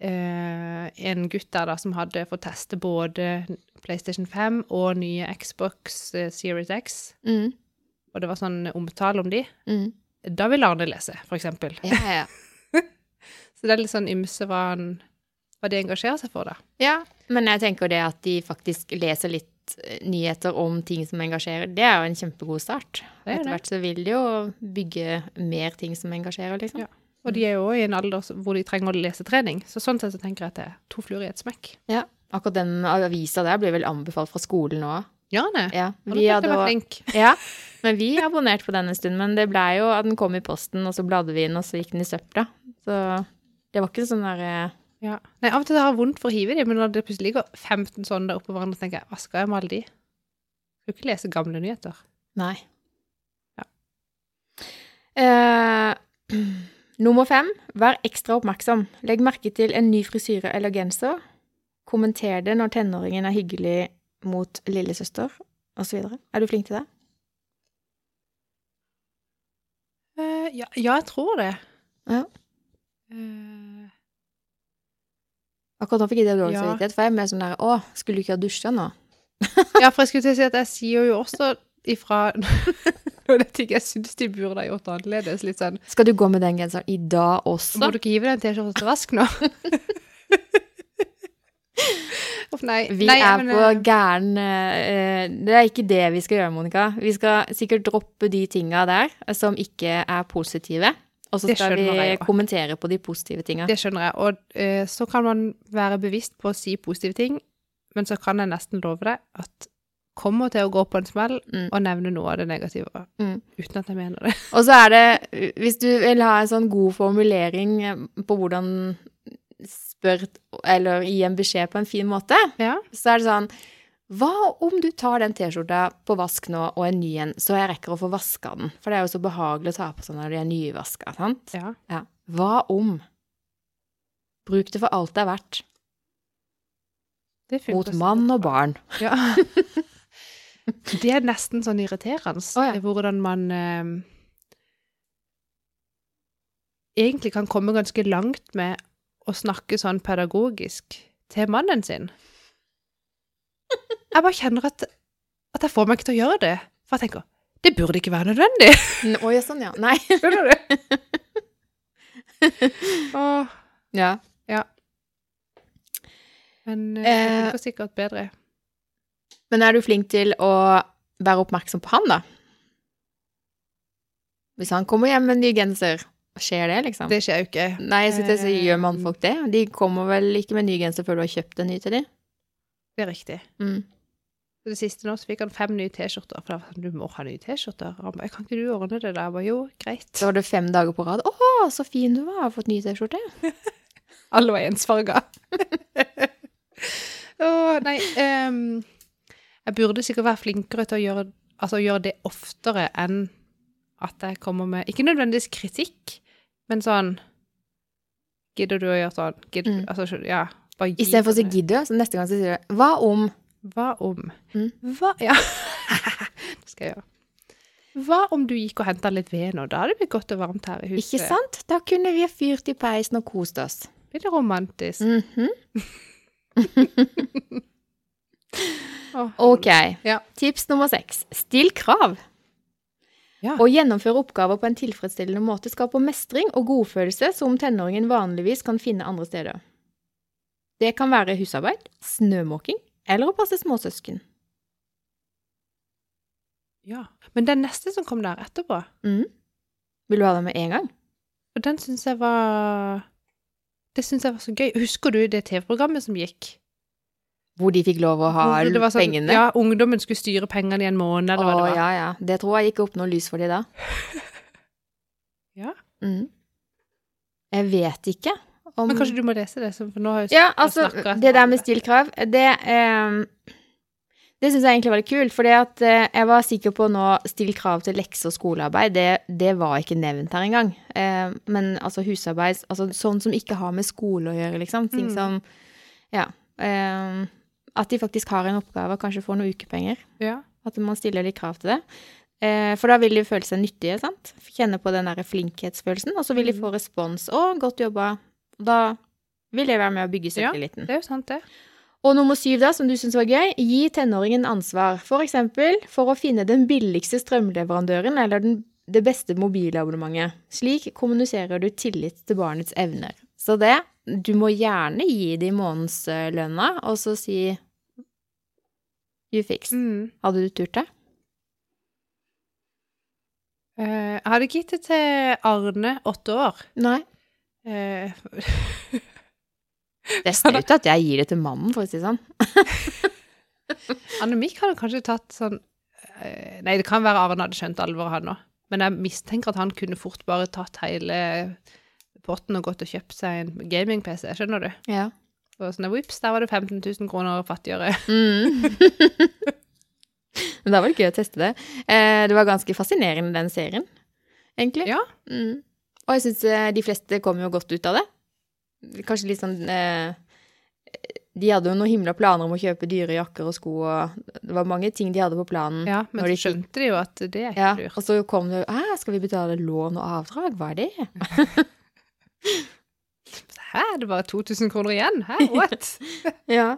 eh, en gutt der da som hadde fått teste både PlayStation 5 og nye Xbox eh, Series X, Mm. og det var sånn omtale om de. Mm. Da vil Arne lese, for eksempel. Ja, ja. [LAUGHS] Så det er litt sånn ymse hva, han, hva de engasjerer seg for, da. ja. Men jeg tenker det at de faktisk leser litt eh, nyheter om ting som engasjerer, det er jo en kjempegod start. Er Etter hvert så vil de jo bygge mer ting som engasjerer, liksom. Ja. Og de er jo i en alder hvor de trenger å lese trening, så sånn sett så tenker jeg at det er to fluer i et smekk. Ja. Akkurat den avisa der blir vel anbefalt fra skolen nå. Den? Ja, Ja, fikk jeg også- være flink. [LAUGHS] Ja, men vi abonnerte på den en stund. Men det blei jo at den kom i posten, og så bladde vi inn, og så gikk den i søpla. Så det var ikke sånn derre Ja. Nei, av og til har jeg vondt for å hive dem, men når det plutselig ligger 15 sånne der oppå hverandre, tenker jeg, hva skal jeg med alle de? Skal ikke lese gamle nyheter. Nei. Ja. Uh, [CLEARS THROAT] nummer fem. Vær ekstra oppmerksom. Legg merke til en ny frisyre eller genser. Kommenter det når tenåringen er hyggelig mot lillesøster, osv. Er du flink til det? Uh, ja, ja, jeg tror det. Ja. Uh, Akkurat nå fikk jeg det dårlig Ja. samvittighet, for jeg er mer sånn der Å, skulle du ikke ha dusja nå? [LAUGHS] ja, for jeg skulle til å si at jeg sier jo også ifra [LAUGHS] Nå vet jeg syns de burde ha gjort annerledes. Litt sånn Skal du gå med den genseren i dag også? Må du ikke hive den T-skjorta til vask nå? [LAUGHS] Nei. Vi nei, er men, på eh, gæren eh, Det er ikke det vi skal gjøre, Monica. Vi skal sikkert droppe de tinga der eh, som ikke er positive. Og så skal vi jeg kommentere på de positive tinga. Det skjønner jeg. Og uh, så kan man være bevisst på å si positive ting, men så kan jeg nesten love deg at kommer til å gå på en smell Mm. og nevne noe av det negative, Mm. uten at jeg mener det. Og så er det, hvis du vil ha en sånn god formulering eh, på hvordan spør eller gi en beskjed på en fin måte, Ja. så er det sånn Hva om du tar den T-skjorta på vask nå, og en ny en, så jeg rekker å få vaska den? For det er jo så behagelig å ta på seg når de er nyvaska, sant? ja. Ja. Hva om? Bruk det for alt det er verdt. Det Mot mann og barn. Ja. [LAUGHS] Det er nesten sånn irriterende, oh, ja. hvordan man eh, egentlig kan komme ganske langt med å snakke sånn pedagogisk til mannen sin. Jeg bare kjenner at, at jeg får meg ikke til å gjøre det. For jeg tenker, det burde ikke være nødvendig. Å ja, sånn, ja. Nei. [LAUGHS] Skjønner du? [LAUGHS] Åh, Ja. men det Eh, det funker sikkert bedre. Men er du flink til å være oppmerksom på han, da? Hvis han kommer hjem med en ny genser, skjer det, liksom? Det skjer jo ikke. Nei, jeg så Eh, gjør mannfolk det. De kommer vel ikke med ny genser før du har kjøpt en ny til dem? Det er riktig. Mm. Så det siste nå så fikk han fem nye T-skjorter. For da var sånn, du må ha nye T-skjorter. Han bare, kan ikke du ordne det da? Jeg ba, jo, greit. Da var det fem dager på rad. Å, så fin du var, har fått ny T-skjorte. [LAUGHS] Alle var ensfarga. [LAUGHS] Åh, nei. Um, jeg burde sikkert være flinkere til å gjøre, altså, gjøre det oftere enn at jeg kommer med Ikke nødvendigvis kritikk, men sånn Gidder du å gjøre sånn? Gidder, Mm. Altså, ja. Bare gi Istedenfor å si gidder, så neste gang så sier du hva om? Hva om Mm. Hva Ja. [LAUGHS] det skal jeg gjøre. Hva om du gikk og henta litt ved nå? Da hadde det blitt godt og varmt her i huset. Ikke sant? Da kunne vi fyrt i peisen og kost oss. Blir det romantisk? [LAUGHS] -hmm. oh, Ok. Ja. Tips nummer seks. Still krav. Ja. Å gjennomføre oppgaver på en tilfredsstillende måte skaper mestring og godfølelse som tenåringen vanligvis kan finne andre steder. Det kan være husarbeid, snømåking eller å passe småsøsken. ja. Men den neste som kom der etterpå, mm. Vil du ha det med en gang? og den syns jeg var Det syns jeg var så gøy. Husker du det TV-programmet som gikk? Hvor de fikk lov å ha sånn- pengene? Ja, ungdommen skulle styre pengene i en måned, eller hva det var. ja, ja. Det tror jeg gikk opp noe lys for de da. [LAUGHS] Ja. Mm. Jeg vet ikke om Men kanskje du må lese det, for nå har jeg Ja, altså, det der med stilkrav, det eh, Det syns jeg egentlig var litt kult, for at eh, jeg var sikker på nå still krav til lekser og skolearbeid. Det, det var ikke nevnt her engang. Eh, men altså husarbeid altså Sånn som ikke har med skole å gjøre, liksom. Ting Mm. som Ja. At de faktisk har en oppgave og kanskje får noen ukepenger. Ja. At man stiller litt krav til det. Eh, for da vil de føle seg nyttige, sant. Kjenne på den der flinkhetsfølelsen, og så vil de Mm. få respons. 'Å, godt jobba'. Da vil det være med å bygge Ja. Det er jo sant, det. Og nummer syv, da, som du syns var gøy, gi tenåringen ansvar. For eksempel for å finne den billigste strømleverandøren eller den, det beste mobilabonnementet. Slik kommuniserer du tillit til barnets evner. Så det Du må gjerne gi dem månedslønna, og så si You fix. Mm. Hadde du turt det? Eh, jeg hadde gitt det til Arne, åtte år. Nei. Eh, Det [LAUGHS] er snaut at jeg gir det til mannen, for å si det sånn. [LAUGHS] Annemik hadde kanskje tatt sånn eh, Nei, det kan være Arne hadde skjønt alvoret, han òg. Men jeg mistenker at han kunne fort bare tatt hele potten og gått og kjøpt seg en gaming-PC, skjønner du? Ja. Og sånn, vips, der var det 15 000 kroner fattigere. Mm. [LAUGHS] Men da var det gøy å teste det. Eh, det var ganske fascinerende, den serien, egentlig. Ja. Mm. Og jeg syns de fleste kom jo godt ut av det. Kanskje litt sånn eh, De hadde jo noen himla planer om å kjøpe dyre jakker og sko, og det var mange ting de hadde på planen. Ja, men så de skjønte de jo at det er ikke Ja, lurt. og så kom det jo Æ, skal vi betale lån og avdrag? Hva er det? [LAUGHS] Hæ, det er bare 2000 kroner igjen? Hæ, [LAUGHS] what? Ja.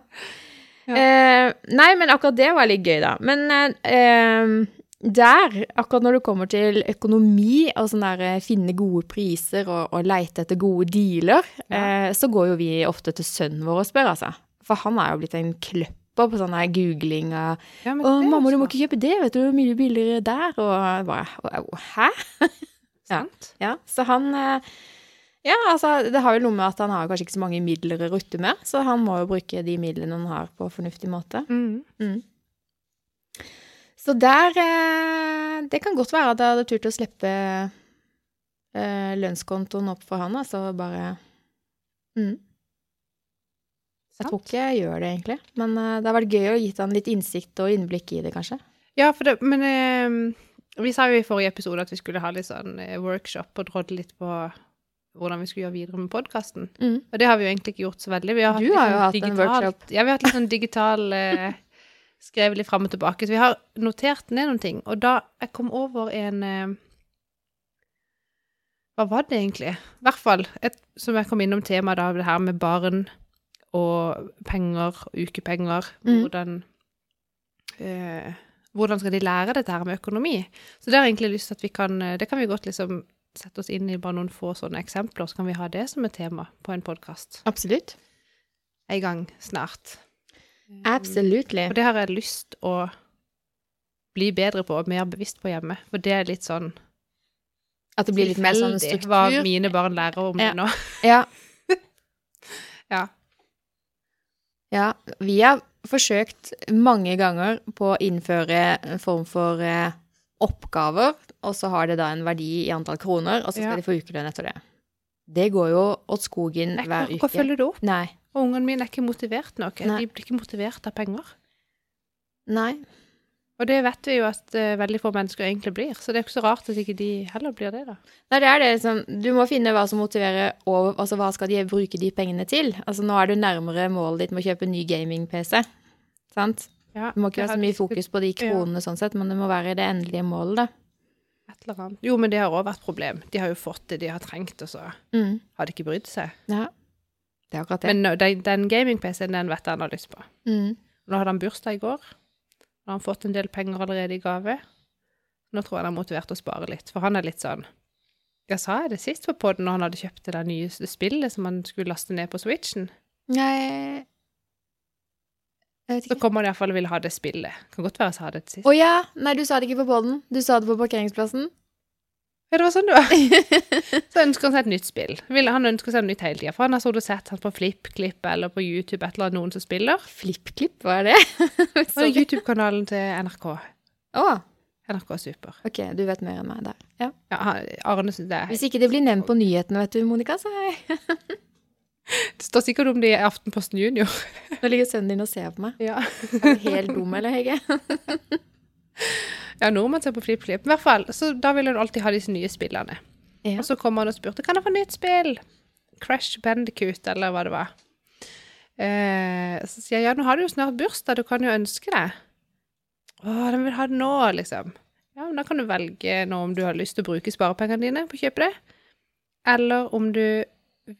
Ja. Eh, nei, men akkurat det var litt gøy, da. Men eh, der, akkurat når det kommer til økonomi og sånn der eh, finne gode priser og, og leite etter gode dealer, eh, så går jo vi ofte til sønnen vår og spør, altså. For han er jo blitt en kløpper på sånn her googling av Ja, 'Å, mamma, du må ikke kjøpe det, vet du, mye billigere der', og bare Hæ? [LAUGHS] sant. Ja, så han eh, Ja, altså, det har jo noe med at han har kanskje ikke så mange midler å rutte med, så han må jo bruke de midlene han har på fornuftig måte. Mm. Mm. Så der eh, Det kan godt være at jeg hadde turt å slippe eh, lønnskontoen opp for han, altså bare mm. Jeg tror ikke jeg gjør det, egentlig. Men eh, det har vært gøy å gitt han litt innsikt og innblikk i det, kanskje. Ja, for det, men eh, vi sa jo i forrige episode at vi skulle ha litt sånn workshop og drodle litt på hvordan vi skulle gjøre videre med podkasten. Mm. Og det har vi jo egentlig ikke gjort så veldig. Vi har Du har jo hatt hatt en workshop. Ja, vi har hatt litt sånn digital eh, Skrevet litt fram og tilbake. Så vi har notert ned noen ting. Og da jeg kom over en eh, Hva var det egentlig? I hvert fall et, som jeg kom innom temaet da, det her med barn og penger, ukepenger. Mm. Hvordan eh, Hvordan skal de lære dette her med økonomi? Så det har jeg egentlig lyst til at vi kan eh, Det kan vi godt liksom sette oss inn i bare noen få sånne eksempler, så kan vi ha det som et tema på en podkast Absolutt. en gang snart. Absolutely. Og det har jeg lyst å bli bedre på og mer bevisst på hjemme. For det er litt sånn At det blir litt mer sånn struktur. hva mine barn lærer om Ja. det nå. [LAUGHS] Ja. [LAUGHS] Ja. Ja, vi har forsøkt mange ganger på å innføre en form for eh, oppgaver, og så har det da en verdi i antall kroner, og så skal Ja. de få ukelønn etter det. Det går jo åt skogen Jeg hver klarer ikke å du følge det opp. Nei. Og ungene mine er ikke motivert nok. Nei. De blir ikke motivert av penger. Nei. Og det vet vi jo at uh, veldig få mennesker egentlig blir, så det er ikke så rart at ikke de heller blir det, da. Nei, det er det liksom Du må finne hva som motiverer, og altså hva skal de bruke de pengene til? Altså nå er du nærmere målet ditt med å kjøpe en ny gaming-PC, sant? Ja, Det må ikke ha være så mye fokus på de kronene sånn sett, men det må være det endelige målet, da. Et eller annet. Jo, men det har òg vært problem. De har jo fått det de har trengt, og så Mm. har de ikke brydd seg. Ja. Det er akkurat det. Men no, den, den gaming-PC-en, den vet jeg han har lyst på. mm. Nå hadde han bursdag i går. Nå har han fått en del penger allerede i gave. Nå tror jeg han er motivert til å spare litt, for han er litt sånn Jeg sa jeg det sist på podden når han hadde kjøpt det der nye spillet som han skulle laste ned på Switchen. Nei Så kommer kom han iallfall og vil ha det spillet. Kan godt være jeg sa det til sist. Å ja! Nei, du sa det ikke på poden. Du sa det på parkeringsplassen. Ja, det var sånn det var. [LAUGHS] Så ønsker han seg et nytt spill. Han ønsker seg noe nytt hele tida. For han har sittet og sett han på FlippKlipp eller på YouTube et eller annet noen som spiller. FlippKlipp, hva er det? [LAUGHS] Det er YouTube-kanalen til NRK. Å, NRK Super. ok, du vet mer enn meg der. Ja. Ja, Arne syns det er Hvis ikke det blir nevnt på nyhetene, vet du, Monica, så er jeg [LAUGHS] Det står sikkert om det i Aftenposten Junior. Nå ligger sønnen din og ser på meg. Ja. Er du helt dum, eller, Hege? Ja, nordmenn ser på FlippFlipp. I hvert fall, så da vil hun alltid ha disse nye spillene. Ja. Og så kom han og spurte kan jeg få nytt spill. Crash Bandicoot, eller hva det var. Eh, så sier jeg ja, nå har du jo snart bursdag, du kan jo ønske det. Å, den vil ha det nå, liksom. Ja, men da kan du velge nå om du har lyst til å bruke sparepengene dine på å kjøpe det, eller om du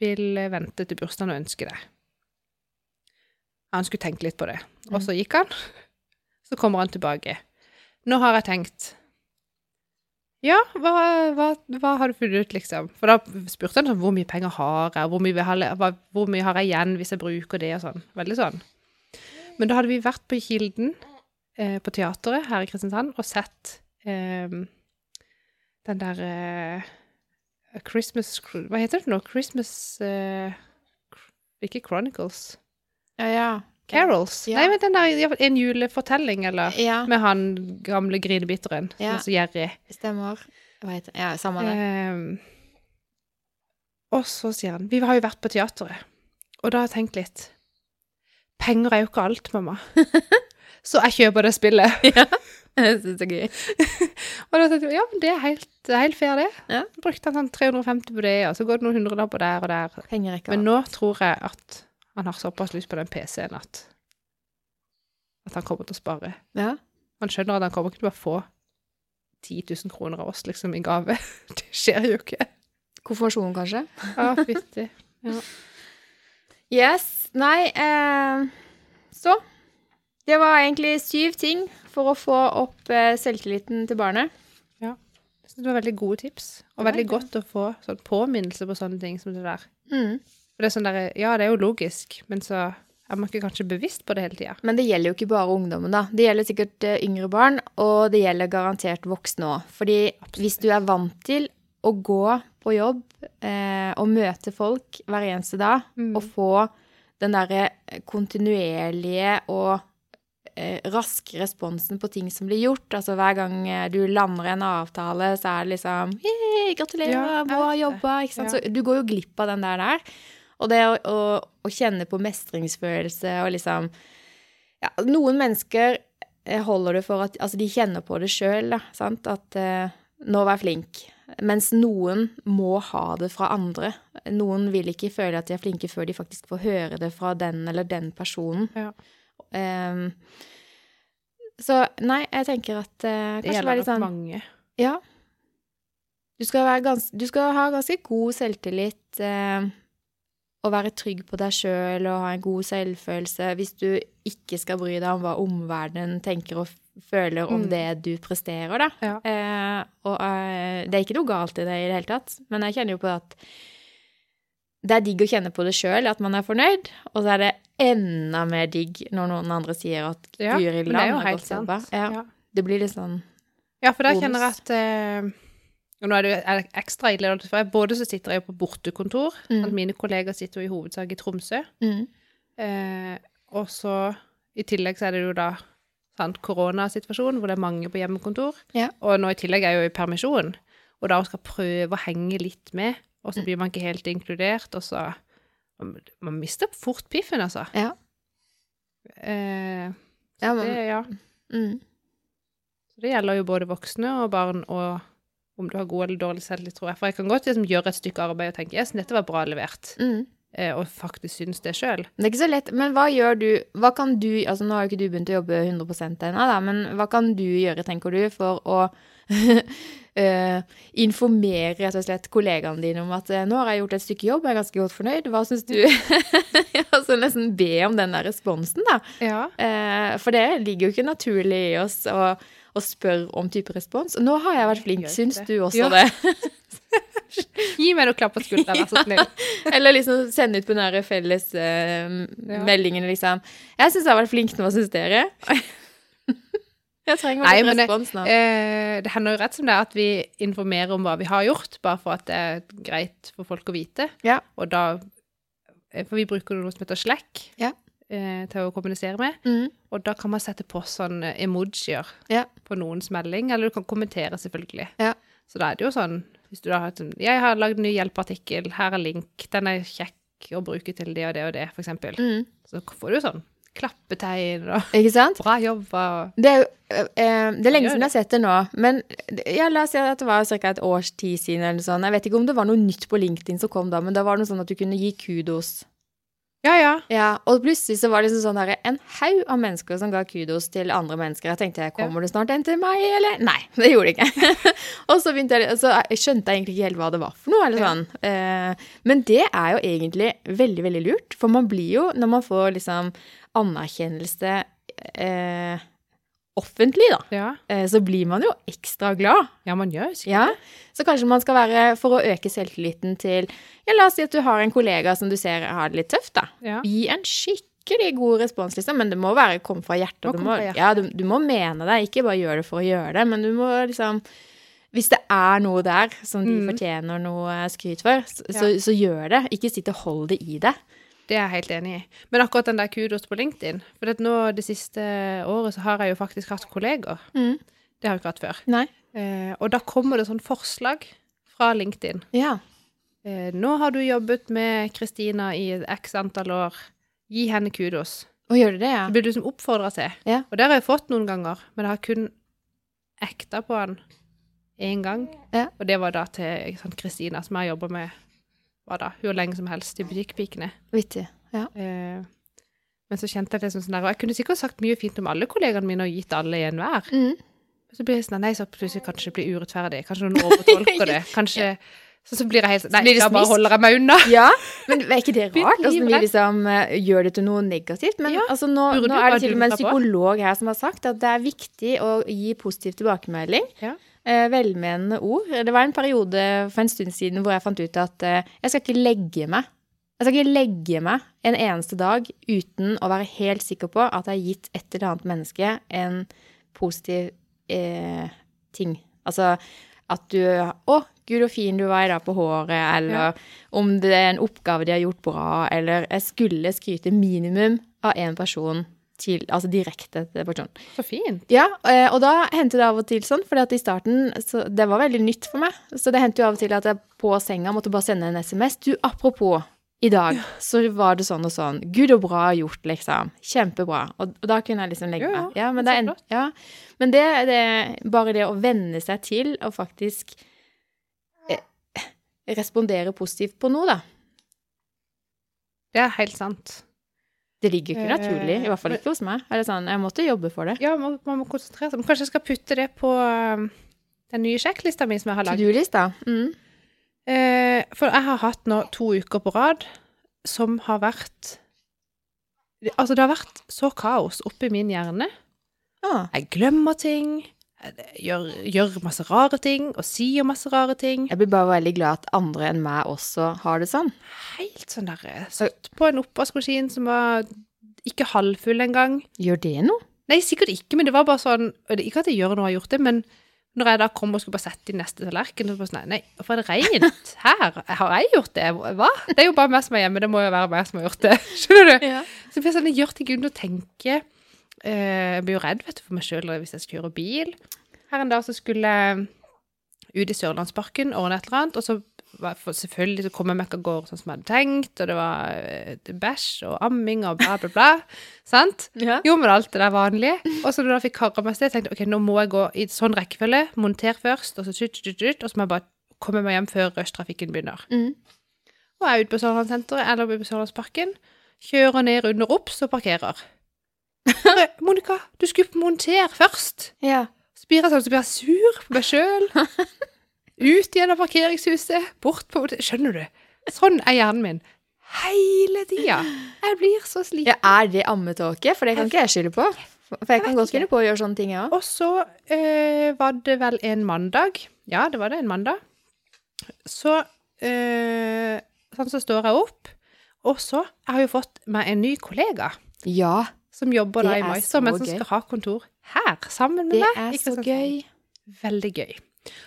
vil vente til bursdagen og ønske det. Han skulle tenke litt på det. Og så gikk han. [LAUGHS] Så kommer han tilbake. Nå har jeg tenkt Ja, hva, hva, hva har du funnet ut, liksom? For da spurte han sånn hvor mye penger har jeg, hvor mye, vil jeg ha, hva, hvor mye har jeg igjen hvis jeg bruker det, og sånn. Veldig sånn. Men da hadde vi vært på Kilden, eh, på teateret her i Kristiansand, og sett eh, den der eh, Christmas Hva heter det nå? Christmas uh, Ikke Chronicles. Ja, ja. Carols. Ja. Nei, men den der En julefortelling, eller Ja, Med han gamle grinebiteren som Ja. er så gjerrig. stemmer. Hva heter det? Ja, samme det. Um, og så sier han Vi har jo vært på teateret, og da har jeg tenkt litt Penger er jo ikke alt, mamma. [LAUGHS] så jeg kjøper det spillet. [LAUGHS] Jeg synes det er gøy. [LAUGHS] Og da tenkte jeg ja, men det er helt, det er helt fair, det. Ja. Brukte han sånn 350 på det, og så går det noen hundrelapper der og der. Penger er ikke Men nå tror jeg at han har såpass lyst på den PC-en at at han kommer til å spare. Ja. Han skjønner at han kommer ikke til å få 10 000 kroner av oss liksom i gave. [LAUGHS] Det skjer jo ikke. Konfirmasjon, kanskje? Ja, fytti. Yes. Nei, eh, så Det var egentlig syv ting for å få opp eh, selvtilliten til barnet. Ja. Jeg synes det var veldig gode tips, og veldig godt å få sånn påminnelse på sånne ting som det der. Mm. For det er sånn der, ja, det er jo logisk, men så er man ikke kanskje bevisst på det hele tida. Men det gjelder jo ikke bare ungdommen, da. Det gjelder sikkert eh, yngre barn, og det gjelder garantert voksne òg. Fordi hvis du er vant til å gå på jobb eh, og møte folk hver eneste dag, Mm. og få den derre kontinuerlige og eh, raske responsen på ting som blir gjort. Altså hver gang eh, du lander en avtale, så er det liksom «Hei, Gratulerer, Ja, bra jobba. Ikke sant? Ja. Så du går jo glipp av den der der. Og det å, å, å kjenne på mestringsfølelse og liksom ja, Noen mennesker eh, holder det for at Altså, de kjenner på det sjøl, da. Sant? At eh, nå vær flink. Mens noen må ha det fra andre. Noen vil ikke føle at de er flinke før de faktisk får høre det fra den eller den personen. Ja. Ehm, så nei, jeg tenker at uh, Det gjelder nok sånn mange. Ja. Du skal, være gans, du skal ha ganske god selvtillit uh, og være trygg på deg sjøl og ha en god selvfølelse hvis du ikke skal bry deg om hva omverdenen tenker og føler om Mm. det du presterer, da. Ja. Uh, og uh, det er ikke noe galt i det i det hele tatt, men jeg kjenner jo på at det er digg å kjenne på det sjøl, at man er fornøyd, og så er det enda mer digg når noen andre sier at Ja, Guri land, har gått jobba. Ja, Ja. Det blir litt sånn Ja, for da kjenner jeg at eh, og Nå er det jo ekstra ille, for jeg, både så sitter jeg på bortekontor, Mm. at mine kolleger sitter jo i hovedsak i Tromsø, mm. eh, og så i tillegg så er det jo da sant, koronasituasjonen, hvor det er mange på hjemmekontor, Ja. og nå i tillegg er jeg jo i permisjon, og da skal prøve å henge litt med, og så blir man ikke helt inkludert, og så man, man mister fort piffen, altså. Ja. Eh, Ja, men, det, ja. mm. Så det gjelder jo både voksne og barn, og om du har god eller dårlig selvtillit, tror jeg. For jeg kan godt liksom, gjøre et stykke arbeid og tenke yes, dette var bra levert, Mm. eh, og faktisk synes det sjøl. Det er ikke så lett, men hva gjør du Hva kan du Altså, nå har jo ikke du begynt å jobbe 100 ennå, da, men hva kan du gjøre, tenker du, for å [LAUGHS] eh, informere rett og slett kollegaene dine om at eh, nå har jeg gjort et stykke jobb, jeg er ganske godt fornøyd, hva syns du? [LAUGHS] altså nesten be om den der responsen, da. Ja. Uh, for det ligger jo ikke naturlig i oss å, å spørre om type respons. Nå har jeg vært flink, syns du også Ja. det? [LAUGHS] Gi meg noe klapp på skulderen, vær så snill. Eller liksom sende ut på den der felles eh, Ja. meldingen, liksom. Jeg syns jeg har vært flink nå, hva syns dere? Jeg trenger Nei, litt men respons nå. Eh, det hender jo rett som det er at vi informerer om hva vi har gjort, bare for at det er greit for folk å vite. Ja. Og da eh, For vi bruker noe som heter Slack Ja. eh, til å kommunisere med. Mm. Og da kan man sette på sånne emojier Ja. på noens melding, eller du kan kommentere, selvfølgelig. Ja. Så da er det jo sånn Hvis du da har sånn 'Jeg har lagd en ny hjelpeartikkel. Her er link. Den er kjekk å bruke til det og det og det', for eksempel. Mm. Så får du sånn klappetegn og Ikke sant? 'bra jobba' og Det er, eh, det er lenge siden jeg har sett det nå, men ja, la oss si at det var ca. et års tid siden eller sånn. Jeg vet ikke om det var noe nytt på LinkedIn som kom da, men da var det noe sånn at du kunne gi kudos. Ja, ja. Ja, og plutselig så var det liksom sånn der, en haug av mennesker som ga kudos til andre mennesker. Jeg tenkte, kommer det snart en til meg, eller? Nei, [LAUGHS] det gjorde det ikke. [LAUGHS] og så jeg, så jeg skjønte jeg egentlig ikke helt hva det var for noe, eller Ja. sånn. Eh, men det er jo egentlig veldig, veldig lurt, for man blir jo, når man får liksom anerkjennelse eh, offentlig da, Ja, eh, så blir man jo ekstra glad. ja man gjør sikkert Ja, så kanskje man skal være, for å øke selvtilliten til, ja, la oss si at du har en kollega som du ser har det litt tøft da. Ja. Gi en skikkelig god respons, liksom, men det må være komme fra hjertet. Må Du må, fra hjertet. ja, du, du må mene det, ikke bare gjøre det for å gjøre det, men du må liksom Hvis det er noe der som de Mm. fortjener noe skryt for, så, så, så gjør det. Ikke sitt og hold det i det. Det er jeg helt enig i. Men akkurat den der kudos på LinkedIn For nå det siste året så har jeg jo faktisk hatt kolleger. Mm. Det har jeg ikke hatt før. Eh, og da kommer det sånn forslag fra LinkedIn. Ja. Eh, nå har du jobbet med Kristina i x antall år. Gi henne kudos. Og gjør du det, ja? Det blir du som oppfordra til. Ja. Og det har jeg fått noen ganger, men jeg har kun ekta på han én gang. Ja. Og det var da til Kristina, som jeg jobber med hva da, hvor lenge som helst i Butikkpikene. Vittig. Ja. Eh, men så kjente jeg det som sånn der, og jeg kunne sikkert sagt mye fint om alle kollegaene mine og gitt alle en hver. Mm. Så blir jeg sånn, nei, så plutselig kanskje det blir urettferdig. Kanskje noen overtolker det. [LAUGHS] Kanskje, så, så blir jeg helt sånn, nei, da bare holder jeg meg unna. [LAUGHS] Ja, men er ikke det rart? Altså, vi liksom eh, gjør det til noe negativt. Men Ja, altså, nå, nå er det til og med en psykolog her som har sagt at det er viktig å gi positiv tilbakemelding. Ja. Eh, velmenende ord. Det var en periode for en stund siden hvor jeg fant ut at eh, jeg skal ikke legge meg. Jeg skal ikke legge meg en eneste dag uten å være helt sikker på at jeg har gitt et eller annet menneske en positiv eh, ting. Altså at du Å, gud, så fin du var i dag på håret, eller Ja. om det er en oppgave de har gjort bra, eller jeg skulle skryte minimum av én person til, altså direkte til personen. Så fint. Ja, eh, og da hendte det av og til sånn, for i starten så det var veldig nytt for meg. Så det hendte jo av og til at jeg på senga måtte bare sende en SMS. Du, apropos, i dag så var det sånn og sånn. Gud, og bra gjort, liksom. Kjempebra. Og, og da kunne jeg liksom legge meg. Ja, men det, er en, ja. men det, det bare det å venne seg til å faktisk eh, respondere positivt på noe, da. Det er helt sant. Det ligger ikke Eh, naturlig, i hvert fall ikke hos meg. Eller sånn, jeg måtte jobbe for det. Ja, man, man må konsentrere seg. Men Kanskje jeg skal putte det på um, den nye sjekklista mi som jeg har To laget. do-lista. Mm. Eh, for jeg har hatt nå to uker på rad som har vært Altså, det har vært så kaos oppi min hjerne. Ah. Jeg glemmer ting. Gjør, gjør masse rare ting og sier masse rare ting. Jeg blir bare veldig glad at andre enn meg også har det sånn. Helt sånn der eh, Satt på en oppvaskmaskin som var ikke halvfull engang. Gjør det noe? Nei, sikkert ikke, men det var bare sånn Ikke at jeg gjør noe, jeg har gjort det, men når jeg da kom og skulle bare sette inn neste tallerken, så bare sånn Nei, hvorfor er det rent [LAUGHS] her? Har jeg gjort det? Hva? Det er jo bare meg som er hjemme, det må jo være meg som har gjort det. [LAUGHS] Skjønner du? Ja. Så jeg sånn, jeg gjør ting uten å tenke. Eh, Jeg blir jo redd vet du, for meg sjøl hvis jeg skal kjøre bil. Her en dag så skulle jeg ut i Sørlandsparken, ordne et eller annet, og så selvfølgelig så kom jeg meg av gårde sånn som jeg hadde tenkt, og det var eh, bæsj og amming og bla, bla, bla. [LAUGHS] Sant? Ja. Jo, men alt det der vanlige. Og så da jeg fikk karra meg sted, tenkte jeg ok, nå må jeg gå i sånn rekkefølge, monter først, og så tjutt, tjutt, tjutt, og så må jeg bare komme meg hjem før rushtrafikken begynner. Mm. Og jeg er ute på Sørlandssenteret, eller på Sørlandsparken, kjører ned under Ops og parkerer. [LAUGHS] Monica, du skulle montere først. ja. Så blir jeg sånn, så blir jeg sur på meg sjøl. [LAUGHS] Ut igjen av parkeringshuset, bort på Skjønner du? Sånn er hjernen min. Hele tida. Jeg blir så sliten. Ja, er det ammetåke? For det kan ikke jeg skylde på. For jeg kan godt finne på å gjøre sånne ting, jeg òg. Og så øh, var det vel en mandag. Ja, det var det, en mandag. Så øh, Sånn så står jeg opp, og så Jeg har jo fått meg en ny kollega Ja, som jobber da i er så men som gøy. skal ha kontor her sammen med det meg. er i så gøy. Veldig gøy.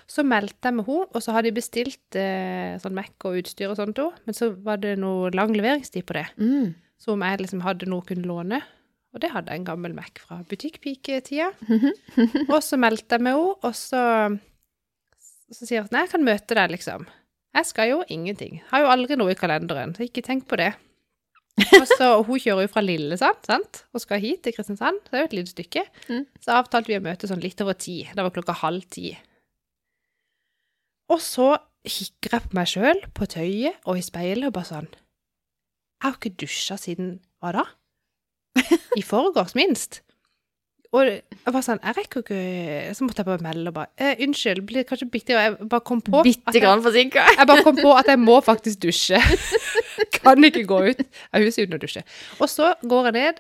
Så meldte jeg med henne, og så hadde de bestilt eh, sånn Mac og utstyr og sånt òg, men så var det noe lang leveringstid på det. Mm. Så om jeg liksom hadde noe å kunne låne. Og det hadde jeg en gammel Mac fra butikkpiketida. [LAUGHS] og så meldte jeg med henne, og så, så sier hun nei, jeg kan møte deg, liksom. Jeg skal jo ingenting. Har jo aldri noe i kalenderen, så ikke tenk på det. Og så, og hun kjører jo fra Lillesand, sant, og skal hit til Kristiansand, det er jo et lite stykke. Mm. Så avtalte vi å møte sånn litt over ti. Det var klokka halv ti. Og så kikker jeg på meg sjøl, på tøyet og i speilet, og bare sånn Jeg har ikke dusja siden hva da? [LAUGHS] I forgårs, minst. Og jeg var sånn Jeg rekker ikke Så måtte jeg bare melde og bare eh, Unnskyld, blir kanskje bitte Jeg bare kom på Bitte grann forsinka. jeg bare kom på at jeg må faktisk dusje. [LAUGHS] kan ikke gå ut av huset uten å dusje. Og så går jeg ned,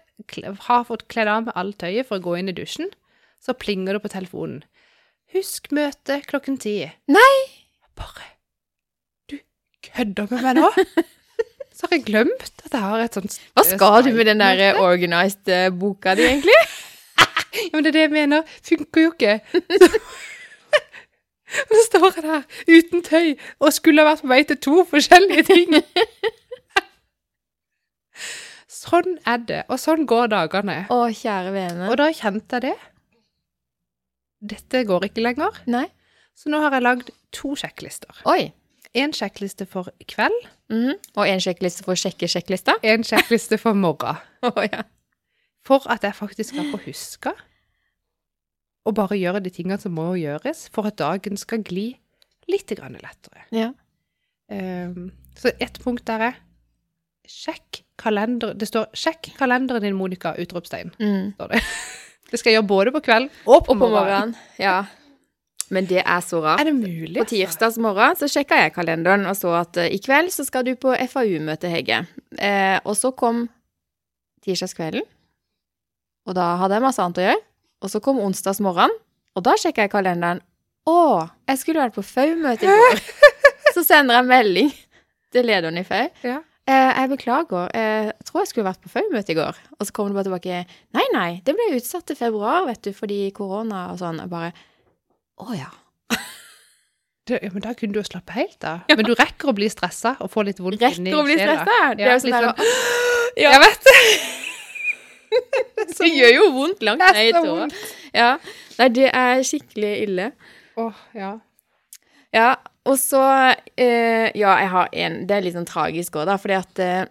har fått kledd av meg alt tøyet for å gå inn i dusjen. Så plinger det på telefonen. Husk møte klokken ti. Nei! Bare Du kødder med meg nå? Så har jeg glemt at jeg har et sånt Hva skal du med den der Skype-møte. eh, organized eh, boka di, egentlig? Ja, men det er det jeg mener. Funker jo ikke. Så, [LAUGHS] så står jeg der uten tøy og skulle ha vært på vei til to forskjellige ting. Sånn er det, og sånn går dagene. Å, kjære vene. Og da kjente jeg det. Dette går ikke lenger. Nei. Så nå har jeg lagd to sjekklister. Oi. En sjekkliste for kveld, Mhm. Og en sjekkliste for å sjekke sjekklista? en sjekkliste for morgen. [LAUGHS] oh, ja. For at jeg faktisk skal få huske å bare gjøre de tingene som må gjøres, for at dagen skal gli litt grann lettere. Ja. Um, så ett punkt der er sjekk kalender. Det står 'sjekk kalenderen din, Monica', utropstegn. Mm. står det. [LAUGHS] Det skal jeg gjøre både på kveld og på, Og på morgenen. morgenen. Ja. Men det er så rart. Er det mulig? På tirsdags morgen så sjekka jeg kalenderen og så at uh, i kveld så skal du på FAU-møte, Hege. Uh, og så kom tirsdagskvelden, og da hadde jeg masse annet å gjøre. Og så kom onsdags morgen, og da sjekka jeg kalenderen. Å, jeg skulle vært på FAU-møte i går. [LAUGHS] så sender jeg melding til lederen i FAU. Ja. Eh, jeg beklager, eh, jeg tror jeg skulle vært på FAU-møte i går. Og så kommer det bare tilbake Nei, nei, det ble utsatt til februar, vet du, fordi korona og sånn. Jeg bare Å ja. [LAUGHS] Det, ja, men da kunne du jo slappe helt av. Men du rekker å bli stressa og få litt vondt Rekker å bli stressa. Det er jo sånn der sånn- [GASPS] Ja. Jeg vet det! [LAUGHS] Det gjør jo vondt langt ned i tåa. Ja. Nei, det er skikkelig ille. Åh, ja. Ja, og så eh, Ja, jeg har en Det er litt sånn tragisk òg, da, fordi at eh,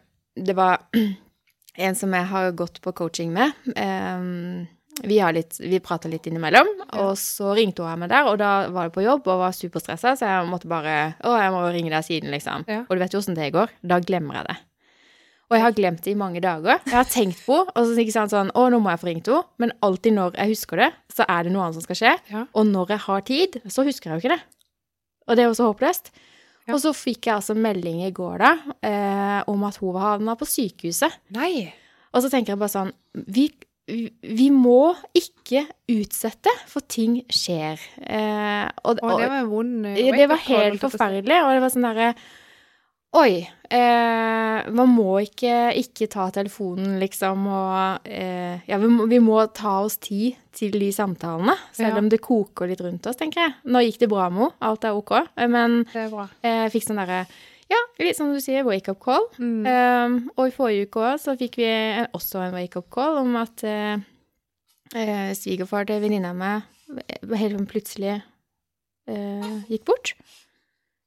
det var [CLEARS THROAT] en som jeg har gått på coaching med. Eh, vi har litt, vi prata litt innimellom, og så ringte hun meg der, og da var jeg på jobb og var superstressa, så jeg måtte bare Å, jeg må ringe deg siden, liksom. Ja. Og du vet jo åssen det går. Da glemmer jeg det. Og jeg har glemt det i mange dager. Jeg har tenkt på og så ikke sant, sånn, å, nå må jeg få ringt henne. Men alltid når jeg husker det, så er det noe annet som skal skje. Ja. Og når jeg har tid, så husker jeg jo ikke det. Og det er jo så håpløst. Ja. Og så fikk jeg altså melding i går da, eh, om at hun var havna på sykehuset. Nei. Og så tenker jeg bare sånn Vi, vi må ikke utsette, for ting skjer. Eh, og, og, det var en vond eh, det var helt forferdelig, og det var sånn derre Oi. Eh, man må ikke, ikke ta telefonen, liksom, og eh, Ja, vi må, vi må ta oss tid til de samtalene, selv Ja. om det koker litt rundt oss, tenker jeg. Nå gikk det bra med henne, alt er ok, men Det bra. eh, jeg fikk sånn derre Ja, litt som du sier, wake-up call. Mm. Um, og i forrige uke også, så fikk vi en, også en wake-up call om at uh, eh, svigerfar til venninna mi eh, helt plutselig uh, gikk bort.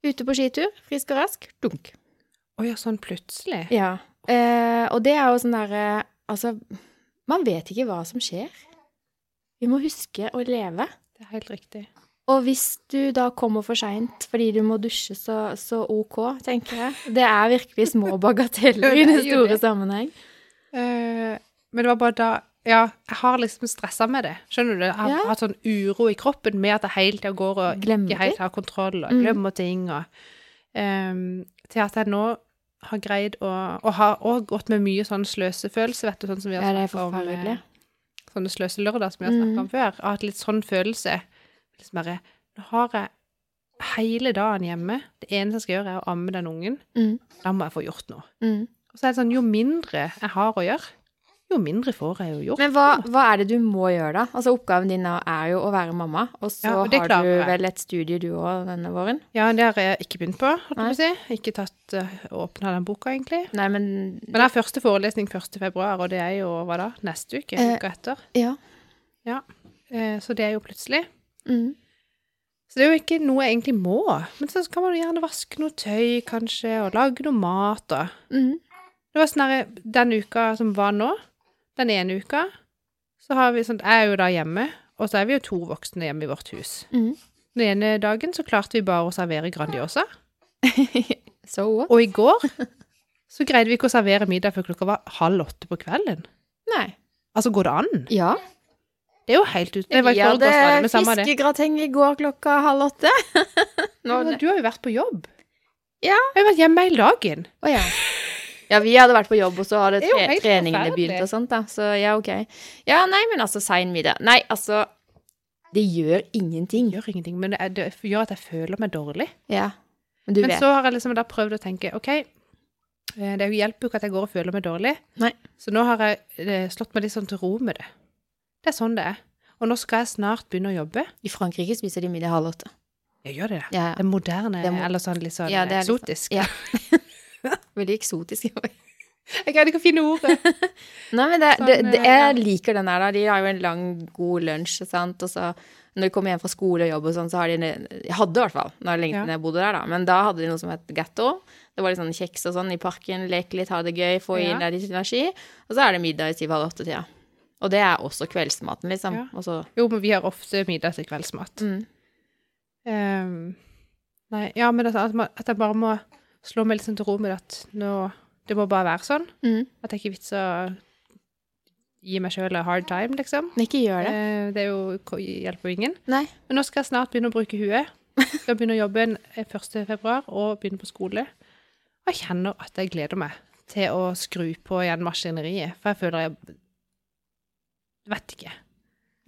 Ute på skitur, frisk og rask, dunk. Å ja, sånn plutselig. Ja. Eh, og det er jo sånn derre Altså, man vet ikke hva som skjer. Vi må huske å leve. Det er helt riktig. Og hvis du da kommer for seint fordi du må dusje, så, så ok, tenker jeg. Det er virkelig små bagateller [LAUGHS] i den store sammenheng. Uh, men det var bare da Ja, jeg har liksom stressa med det. Skjønner du? Jeg har Ja. hatt sånn uro i kroppen med at jeg hele tida går og Glemmer ikke helt har kontroll og Mm. glemmer ting og um, Til at jeg nå har greid å Og har òg gått med mye sånn sløsefølelse, vet du, sånn som vi har Ja, snakket om, Med, forferdelig. Sånne sløselørdag som vi har snakket Mm. om før. Jeg har hatt litt sånn følelse. Liksom bare Nå har jeg hele dagen hjemme. Det eneste jeg skal gjøre, er å amme den ungen. Mm. Da må jeg få gjort noe. Mm. Og så er det sånn, jo mindre jeg har å gjøre, jo mindre får jeg jo gjort. Men hva, hva er det du må gjøre, da? Altså Oppgaven din er jo å være mamma, og så Ja, og har du vel et studie du òg denne våren? Ja, det har jeg ikke begynt på, holdt jeg på å si. Ikke tatt uh, åpna den boka, egentlig. Nei, men Men jeg har første forelesning 1. februar, og det er jo, hva da, neste uke? Eh, Uka etter. Ja. Eh, så det er jo plutselig. Mm. Så det er jo ikke noe jeg egentlig må. Men så kan man jo gjerne vaske noe tøy, kanskje, og lage noe mat, og Mm. Det var sånn her, den uka som var nå, den ene uka, så har vi sånn, jeg er jo da hjemme, og så er vi jo to voksne hjemme i vårt hus. Mm. Den ene dagen så klarte vi bare å servere Grandiosa, [LAUGHS] So what? og i går så greide vi ikke å servere middag før klokka var halv åtte på kvelden. Nei. Altså, går det an? Ja. Det er jo helt ut... Det var i Vi hadde fiskegrateng i går klokka halv åtte. [LAUGHS] Nå, Men Du har jo vært på jobb. Ja. Jeg har vært hjemme hele dagen. Å ja. Ja, vi hadde vært på jobb, og så hadde Det er jo treningene begynt og sånt, da. Så ja, ok. Ja, nei, men altså, sein middag. Nei, altså Det gjør ingenting. Det gjør ingenting, men det, er, det gjør at jeg føler meg dårlig. Ja. Men du Men vet. så har jeg liksom da prøvd å tenke, ok, eh, det hjelper jo ikke at jeg går og føler meg dårlig. Nei. Så nå har jeg eh, slått meg litt sånn til ro med det. Det er sånn det er. Og nå skal jeg snart begynne å jobbe. I Frankrike spiser de middag halv åtte. Jeg gjør det. Ja, Det er moderne, Det er mo- eller sånn litt sånn Ja, det litt sånn- eksotisk. ja. [LAUGHS] [LAUGHS] Veldig eksotisk. [LAUGHS] Jeg greide ikke å finne ordet. [LAUGHS] Nei, men det, Sånn, det, det, eh, jeg liker den der, da. De har jo en lang, god lunsj, sant. Og så når de kommer hjem fra skole og jobb og sånn, så har de Jeg hadde i hvert fall, når lenge Ja. jeg bodde der, da. Men da hadde de noe som het Gatto. Det var litt sånn kjeks og sånn i parken, leke litt, ha det gøy, få inn der litt energi. Og så er det middag i syv-halv åtte-tida. Og det er også kveldsmaten, liksom. Ja. Også... Jo, men vi har ofte middag til kveldsmat. mm. Um, nei, ja, men at, at, man, at jeg bare må slå meg sånn til ro med at nå Det må bare være sånn. Mm. At det ikke er vits å gi meg sjøl a hard time, liksom. Ikke gjør det. Eh, det er jo, hjelper jo ingen. Nei. Men nå skal jeg snart begynne å bruke huet. Skal begynne å jobbe en- 1. februar og begynne på skole. Og jeg kjenner at jeg gleder meg til å skru på igjen maskineriet. For jeg føler jeg Vet ikke.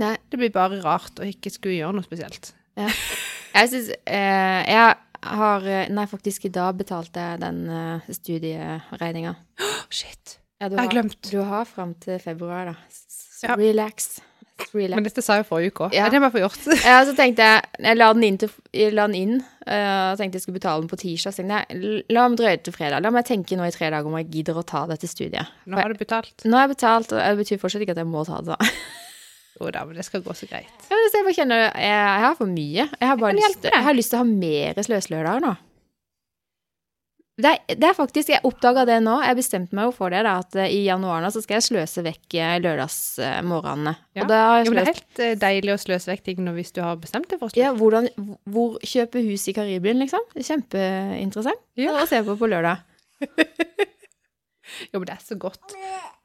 Nei. Det blir bare rart å ikke skulle gjøre noe spesielt. Jeg syns eh, Jeg har eh, Nei, faktisk i dag betalte jeg den eh, studieregninga. [GASPS] Shit. Ja, Jeg har glemt. du har fram til februar, da. S- Ja. Relax. Relax. Men dette sa jeg forrige uke òg. Ja. Det må jeg få gjort. Ja, så tenkte jeg Jeg la den inn, til, la den inn uh, tenkte jeg skulle betale den på tirsdag. Så tenkte jeg la meg drøye til fredag. La meg tenke nå i tre dager om jeg gidder å ta dette studiet. Nå har du betalt. Nå har jeg betalt, og det betyr fortsatt ikke at jeg må ta det. da. [LAUGHS] Jo da, men det skal gå så greit. Ja, men jeg kjenner jeg, jeg har for mye. Jeg har bare jeg lyst, jeg har lyst til å ha mer sløselørdager nå. Det er, det er faktisk Jeg oppdaga det nå. Jeg bestemte meg jo for det, da, at eh, i januar nå så skal jeg sløse vekk eh, lørdagsmorgenene. Ja. Og da har jeg Jo, det er helt eh, deilig å sløse vekk ting nå, hvis du har bestemt deg for å sløse. Ja, hvordan, hvor kjøpe hus i Karibien, liksom. Kjempeinteressant Ja. å se på på lørdag. [LAUGHS] Jo, men det er så godt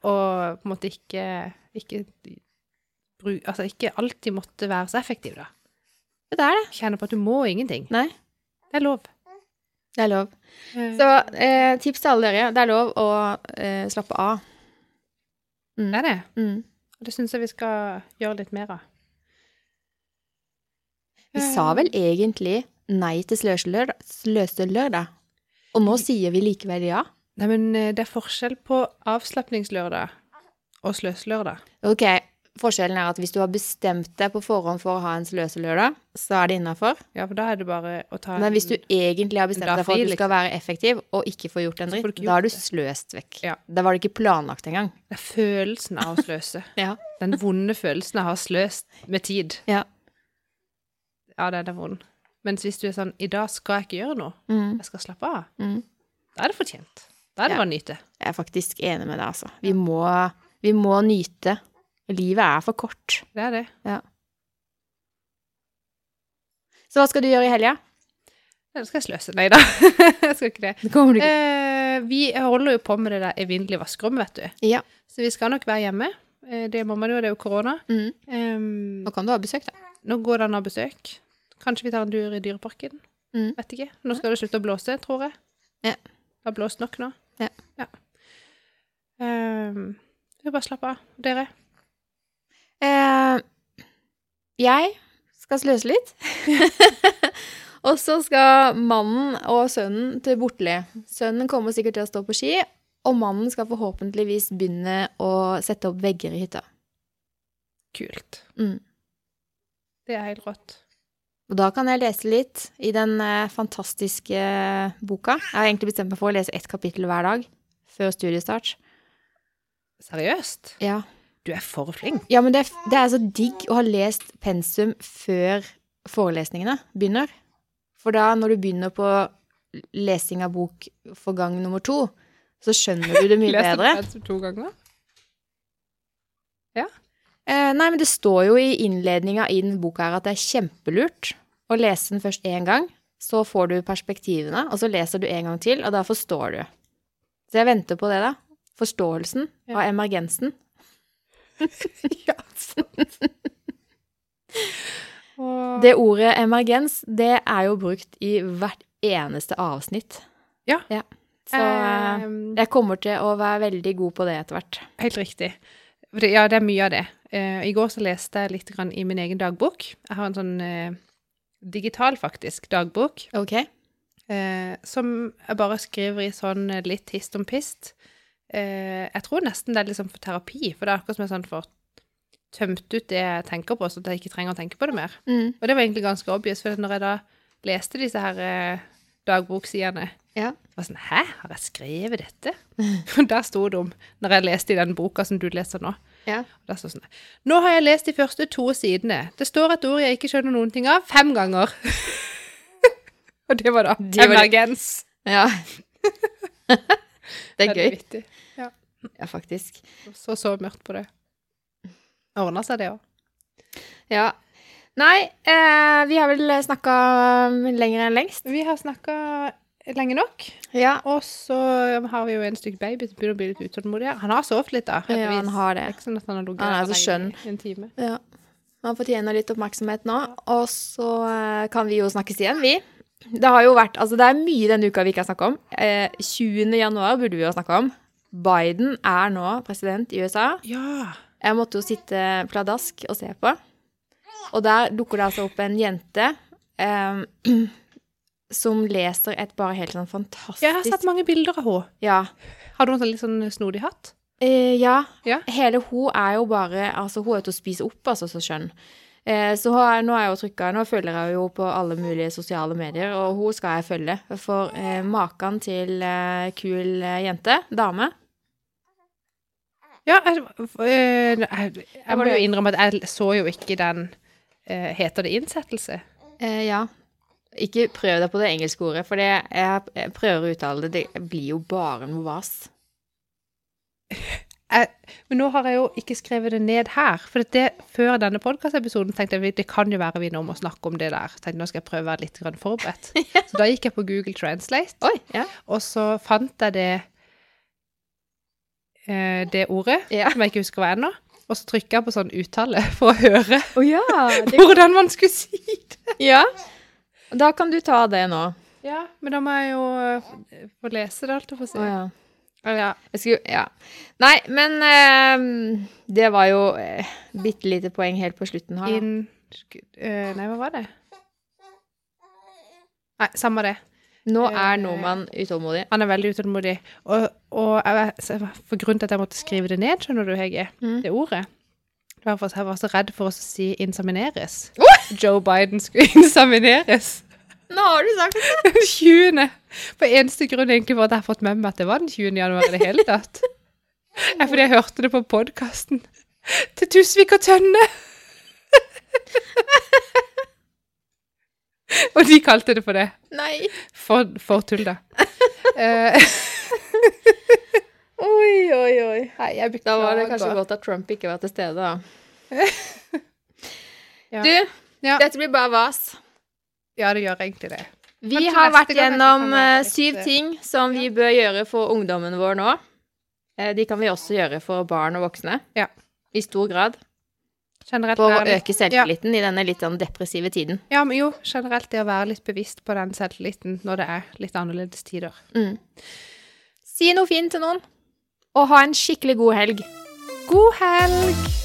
å på en måte ikke, ikke bru, Altså ikke alltid måtte være så effektiv, da. Det er det. Kjenne på at du må ingenting. Nei, Det er lov. det er lov. Så, Så eh, tips til alle dere. Det er lov å eh, slappe av. det er det. Mm. Og det syns jeg vi skal gjøre litt mer av. Vi sa vel egentlig nei til sløselørdag, sløselørdag. Og nå sier vi likevel ja. Nei, men eh, det er forskjell på avslapningslørdag og sløselørdag. Ok, forskjellen er at hvis du har bestemt deg på forhånd for å ha en sløselørdag, så er det innafor. Ja, for da er det bare å ta Men hvis du egentlig har bestemt deg for at du skal være effektiv og ikke få gjort en dritt, da er du sløst vekk. Ja. Da var det ikke planlagt engang. Det er følelsen av å sløse. [LAUGHS] Ja. Den vonde følelsen av å ha sløst med tid. Ja. Ja, den er vond. Mens hvis du er sånn I dag skal jeg ikke gjøre noe. Mm. Jeg skal slappe av. Mm. Da er det fortjent. Da er det Ja. bare å nyte. Jeg er faktisk enig med deg, altså. Vi må, vi må nyte. Livet er for kort. Det er det. Så hva skal du gjøre i helga? Nå skal jeg sløse? Nei da. [LAUGHS] jeg skal ikke det. Det du ikke Eh, vi holder jo på med det der evinnelige vaskerommet, vet du. Ja. Så vi skal nok være hjemme. Eh, det må man jo, det er jo korona. Mm. Um, Nå kan du ha besøk, da. nå går det an å ha besøk. Kanskje vi tar en tur i Dyreparken. Mm. Vet ikke. Nå skal det slutte å blåse, tror jeg. Ja. Det har blåst nok nå. Ja. Um, vi bare slappe av. Dere? Eh, jeg skal sløse litt. [LAUGHS] og så skal mannen og sønnen til Bortli. Sønnen kommer sikkert til å stå på ski, og mannen skal forhåpentligvis begynne å sette opp vegger i hytta. Kult. Mm. Det er helt rått. Og da kan jeg lese litt i den eh, fantastiske boka. Jeg har egentlig bestemt meg for å lese ett kapittel hver dag før studiestart. Seriøst? Ja, Du er for flink. ja men det, er- det er så digg å ha lest pensum før forelesningene begynner. For da, når du begynner på lesing av bok for gang nummer to, så skjønner du det mye [LAUGHS] Leste bedre. pensum to ganger? Eh, nei, men det står jo i innledninga i den boka her at det er kjempelurt å lese den først én gang, så får du perspektivene, og så leser du en gang til, og da forstår du. Så jeg venter på det, da. Forståelsen Ja. av emergensen. [LAUGHS] ja, Og- Det ordet emergens, det er jo brukt i hvert eneste avsnitt. Ja. Så eh, Ehm, jeg kommer til å være veldig god på det etter hvert. Helt riktig. Ja, det er mye av det. Eh, I går så leste jeg litt grann i min egen dagbok. Jeg har en sånn eh, digital, faktisk, dagbok, Ok? eh, som jeg bare skriver i sånn eh, litt hist om pist. Eh, jeg tror nesten det er liksom for terapi, for det er akkurat som jeg sånn får tømt ut det jeg tenker på, så at jeg ikke trenger å tenke på det mer. Mm. Og det var egentlig ganske obvious, for når jeg da leste disse her eh, dagboksidene, Ja. Var sånn Hæ, har jeg skrevet dette? [LAUGHS] Og der sto det om, når jeg leste i den boka som du leser nå Ja. der står sånn Nå har jeg lest de første to sidene. Det står et ord jeg ikke skjønner noen ting av, fem ganger. [LAUGHS] Og det var da Det var det- emergens. ja. [LAUGHS] [LAUGHS] det er gøy. vittig. Ja, faktisk. Så så mørkt på det. Ordna seg, det òg. Ja. Nei, eh, vi har vel snakka lenger enn lengst. Vi har snakka lenge nok, Ja. og så har vi jo en stykk baby som begynner å bli litt utålmodig. her. Han har sovet litt, da. Ja, han har Det ikke sånn at han har ligget er her lenge i en time. Ja. Han fortjener litt oppmerksomhet nå. Og så eh, kan vi jo snakkes igjen, vi. Det har jo vært Altså, det er mye denne uka vi ikke har snakka om. Eh, 20. januar burde vi jo snakke om. Biden er nå president i USA. Ja. Jeg måtte jo sitte pladask og se på. Og der dukker det altså opp en jente eh, [CLEARS THROAT] som leser et bare helt sånn fantastisk Jeg har sett mange bilder av henne. Ja. Har du en sånn litt sånn snodig hatt? Eh, ja. Ja. Hele hun er jo bare Altså, hun er til å spise opp, altså, så skjønn. Eh, så er, nå er jeg jo trykka Nå følger jeg jo på alle mulige sosiale medier, og hun skal jeg følge. For eh, maken til eh, kul eh, jente, dame Ja, jeg, øh, jeg, jeg må jo innrømme at jeg så jo ikke den eh, Heter det innsettelse? eh, Ja. Ikke prøv deg på det engelske ordet, for det, jeg, jeg prøver å uttale det. Det blir jo bare noe vas. Jeg, men nå har jeg jo ikke skrevet det ned her. For det, før denne podkastepisoden tenkte jeg det kan jo være vi nå må snakke om det der. Tenkte nå skal jeg prøve å være litt grann forberedt. [LAUGHS] Så da gikk jeg på Google Translate, Oi, ja. og så fant jeg det eh, det ordet, Ja. som jeg ikke husker hva er ennå. Og så trykka jeg på sånn uttale [LAUGHS] for å høre oh, ja, [LAUGHS] det, hvordan man skulle si det. ja. Da kan du ta det nå. Ja, men da må jeg jo øh, få lese det, alt jeg får si. Å ja. Skulle, ja. Nei, men eh, det var jo eh, bitte lite poeng helt på slutten her. In, Inn øh, Nei, hva var det? Nei, samme det. Nå eh, er nordmann utålmodig. Han er veldig utålmodig. Og, og jeg, for grunnen til at jeg måtte skrive det ned, skjønner du, Hege, Mm. det ordet jeg var så redd for å si 'insamineres'. Joe Biden skulle [LAUGHS] insamineres. Nå har du sagt det! [LAUGHS] 20. For eneste grunn egentlig var at jeg har fått med meg at det var den 20. januar i det hele tatt. Er fordi jeg hørte det på podkasten til Tusvik og Tønne. og de kalte det for det. Nei. For, for tull, da. Eh, Oi, oi, oi. Nei, jeg Da var det kanskje godt at Trump ikke var til stede, da. [LAUGHS] Ja. Du, Ja. dette blir bare vas. Ja, det gjør egentlig det. Vi Kanskje har vært gjennom eh, syv eh, ting som vi bør gjøre for ungdommen vår nå. Eh, De kan vi også gjøre for barn og voksne. Ja. I stor grad. Generelt For å øke selvtilliten i denne litt sånn depressive tiden. Ja, men jo, generelt det å være litt bevisst på den selvtilliten når det er litt annerledes tider. Mm. Si noe fint til noen, og ha en skikkelig god helg. God helg!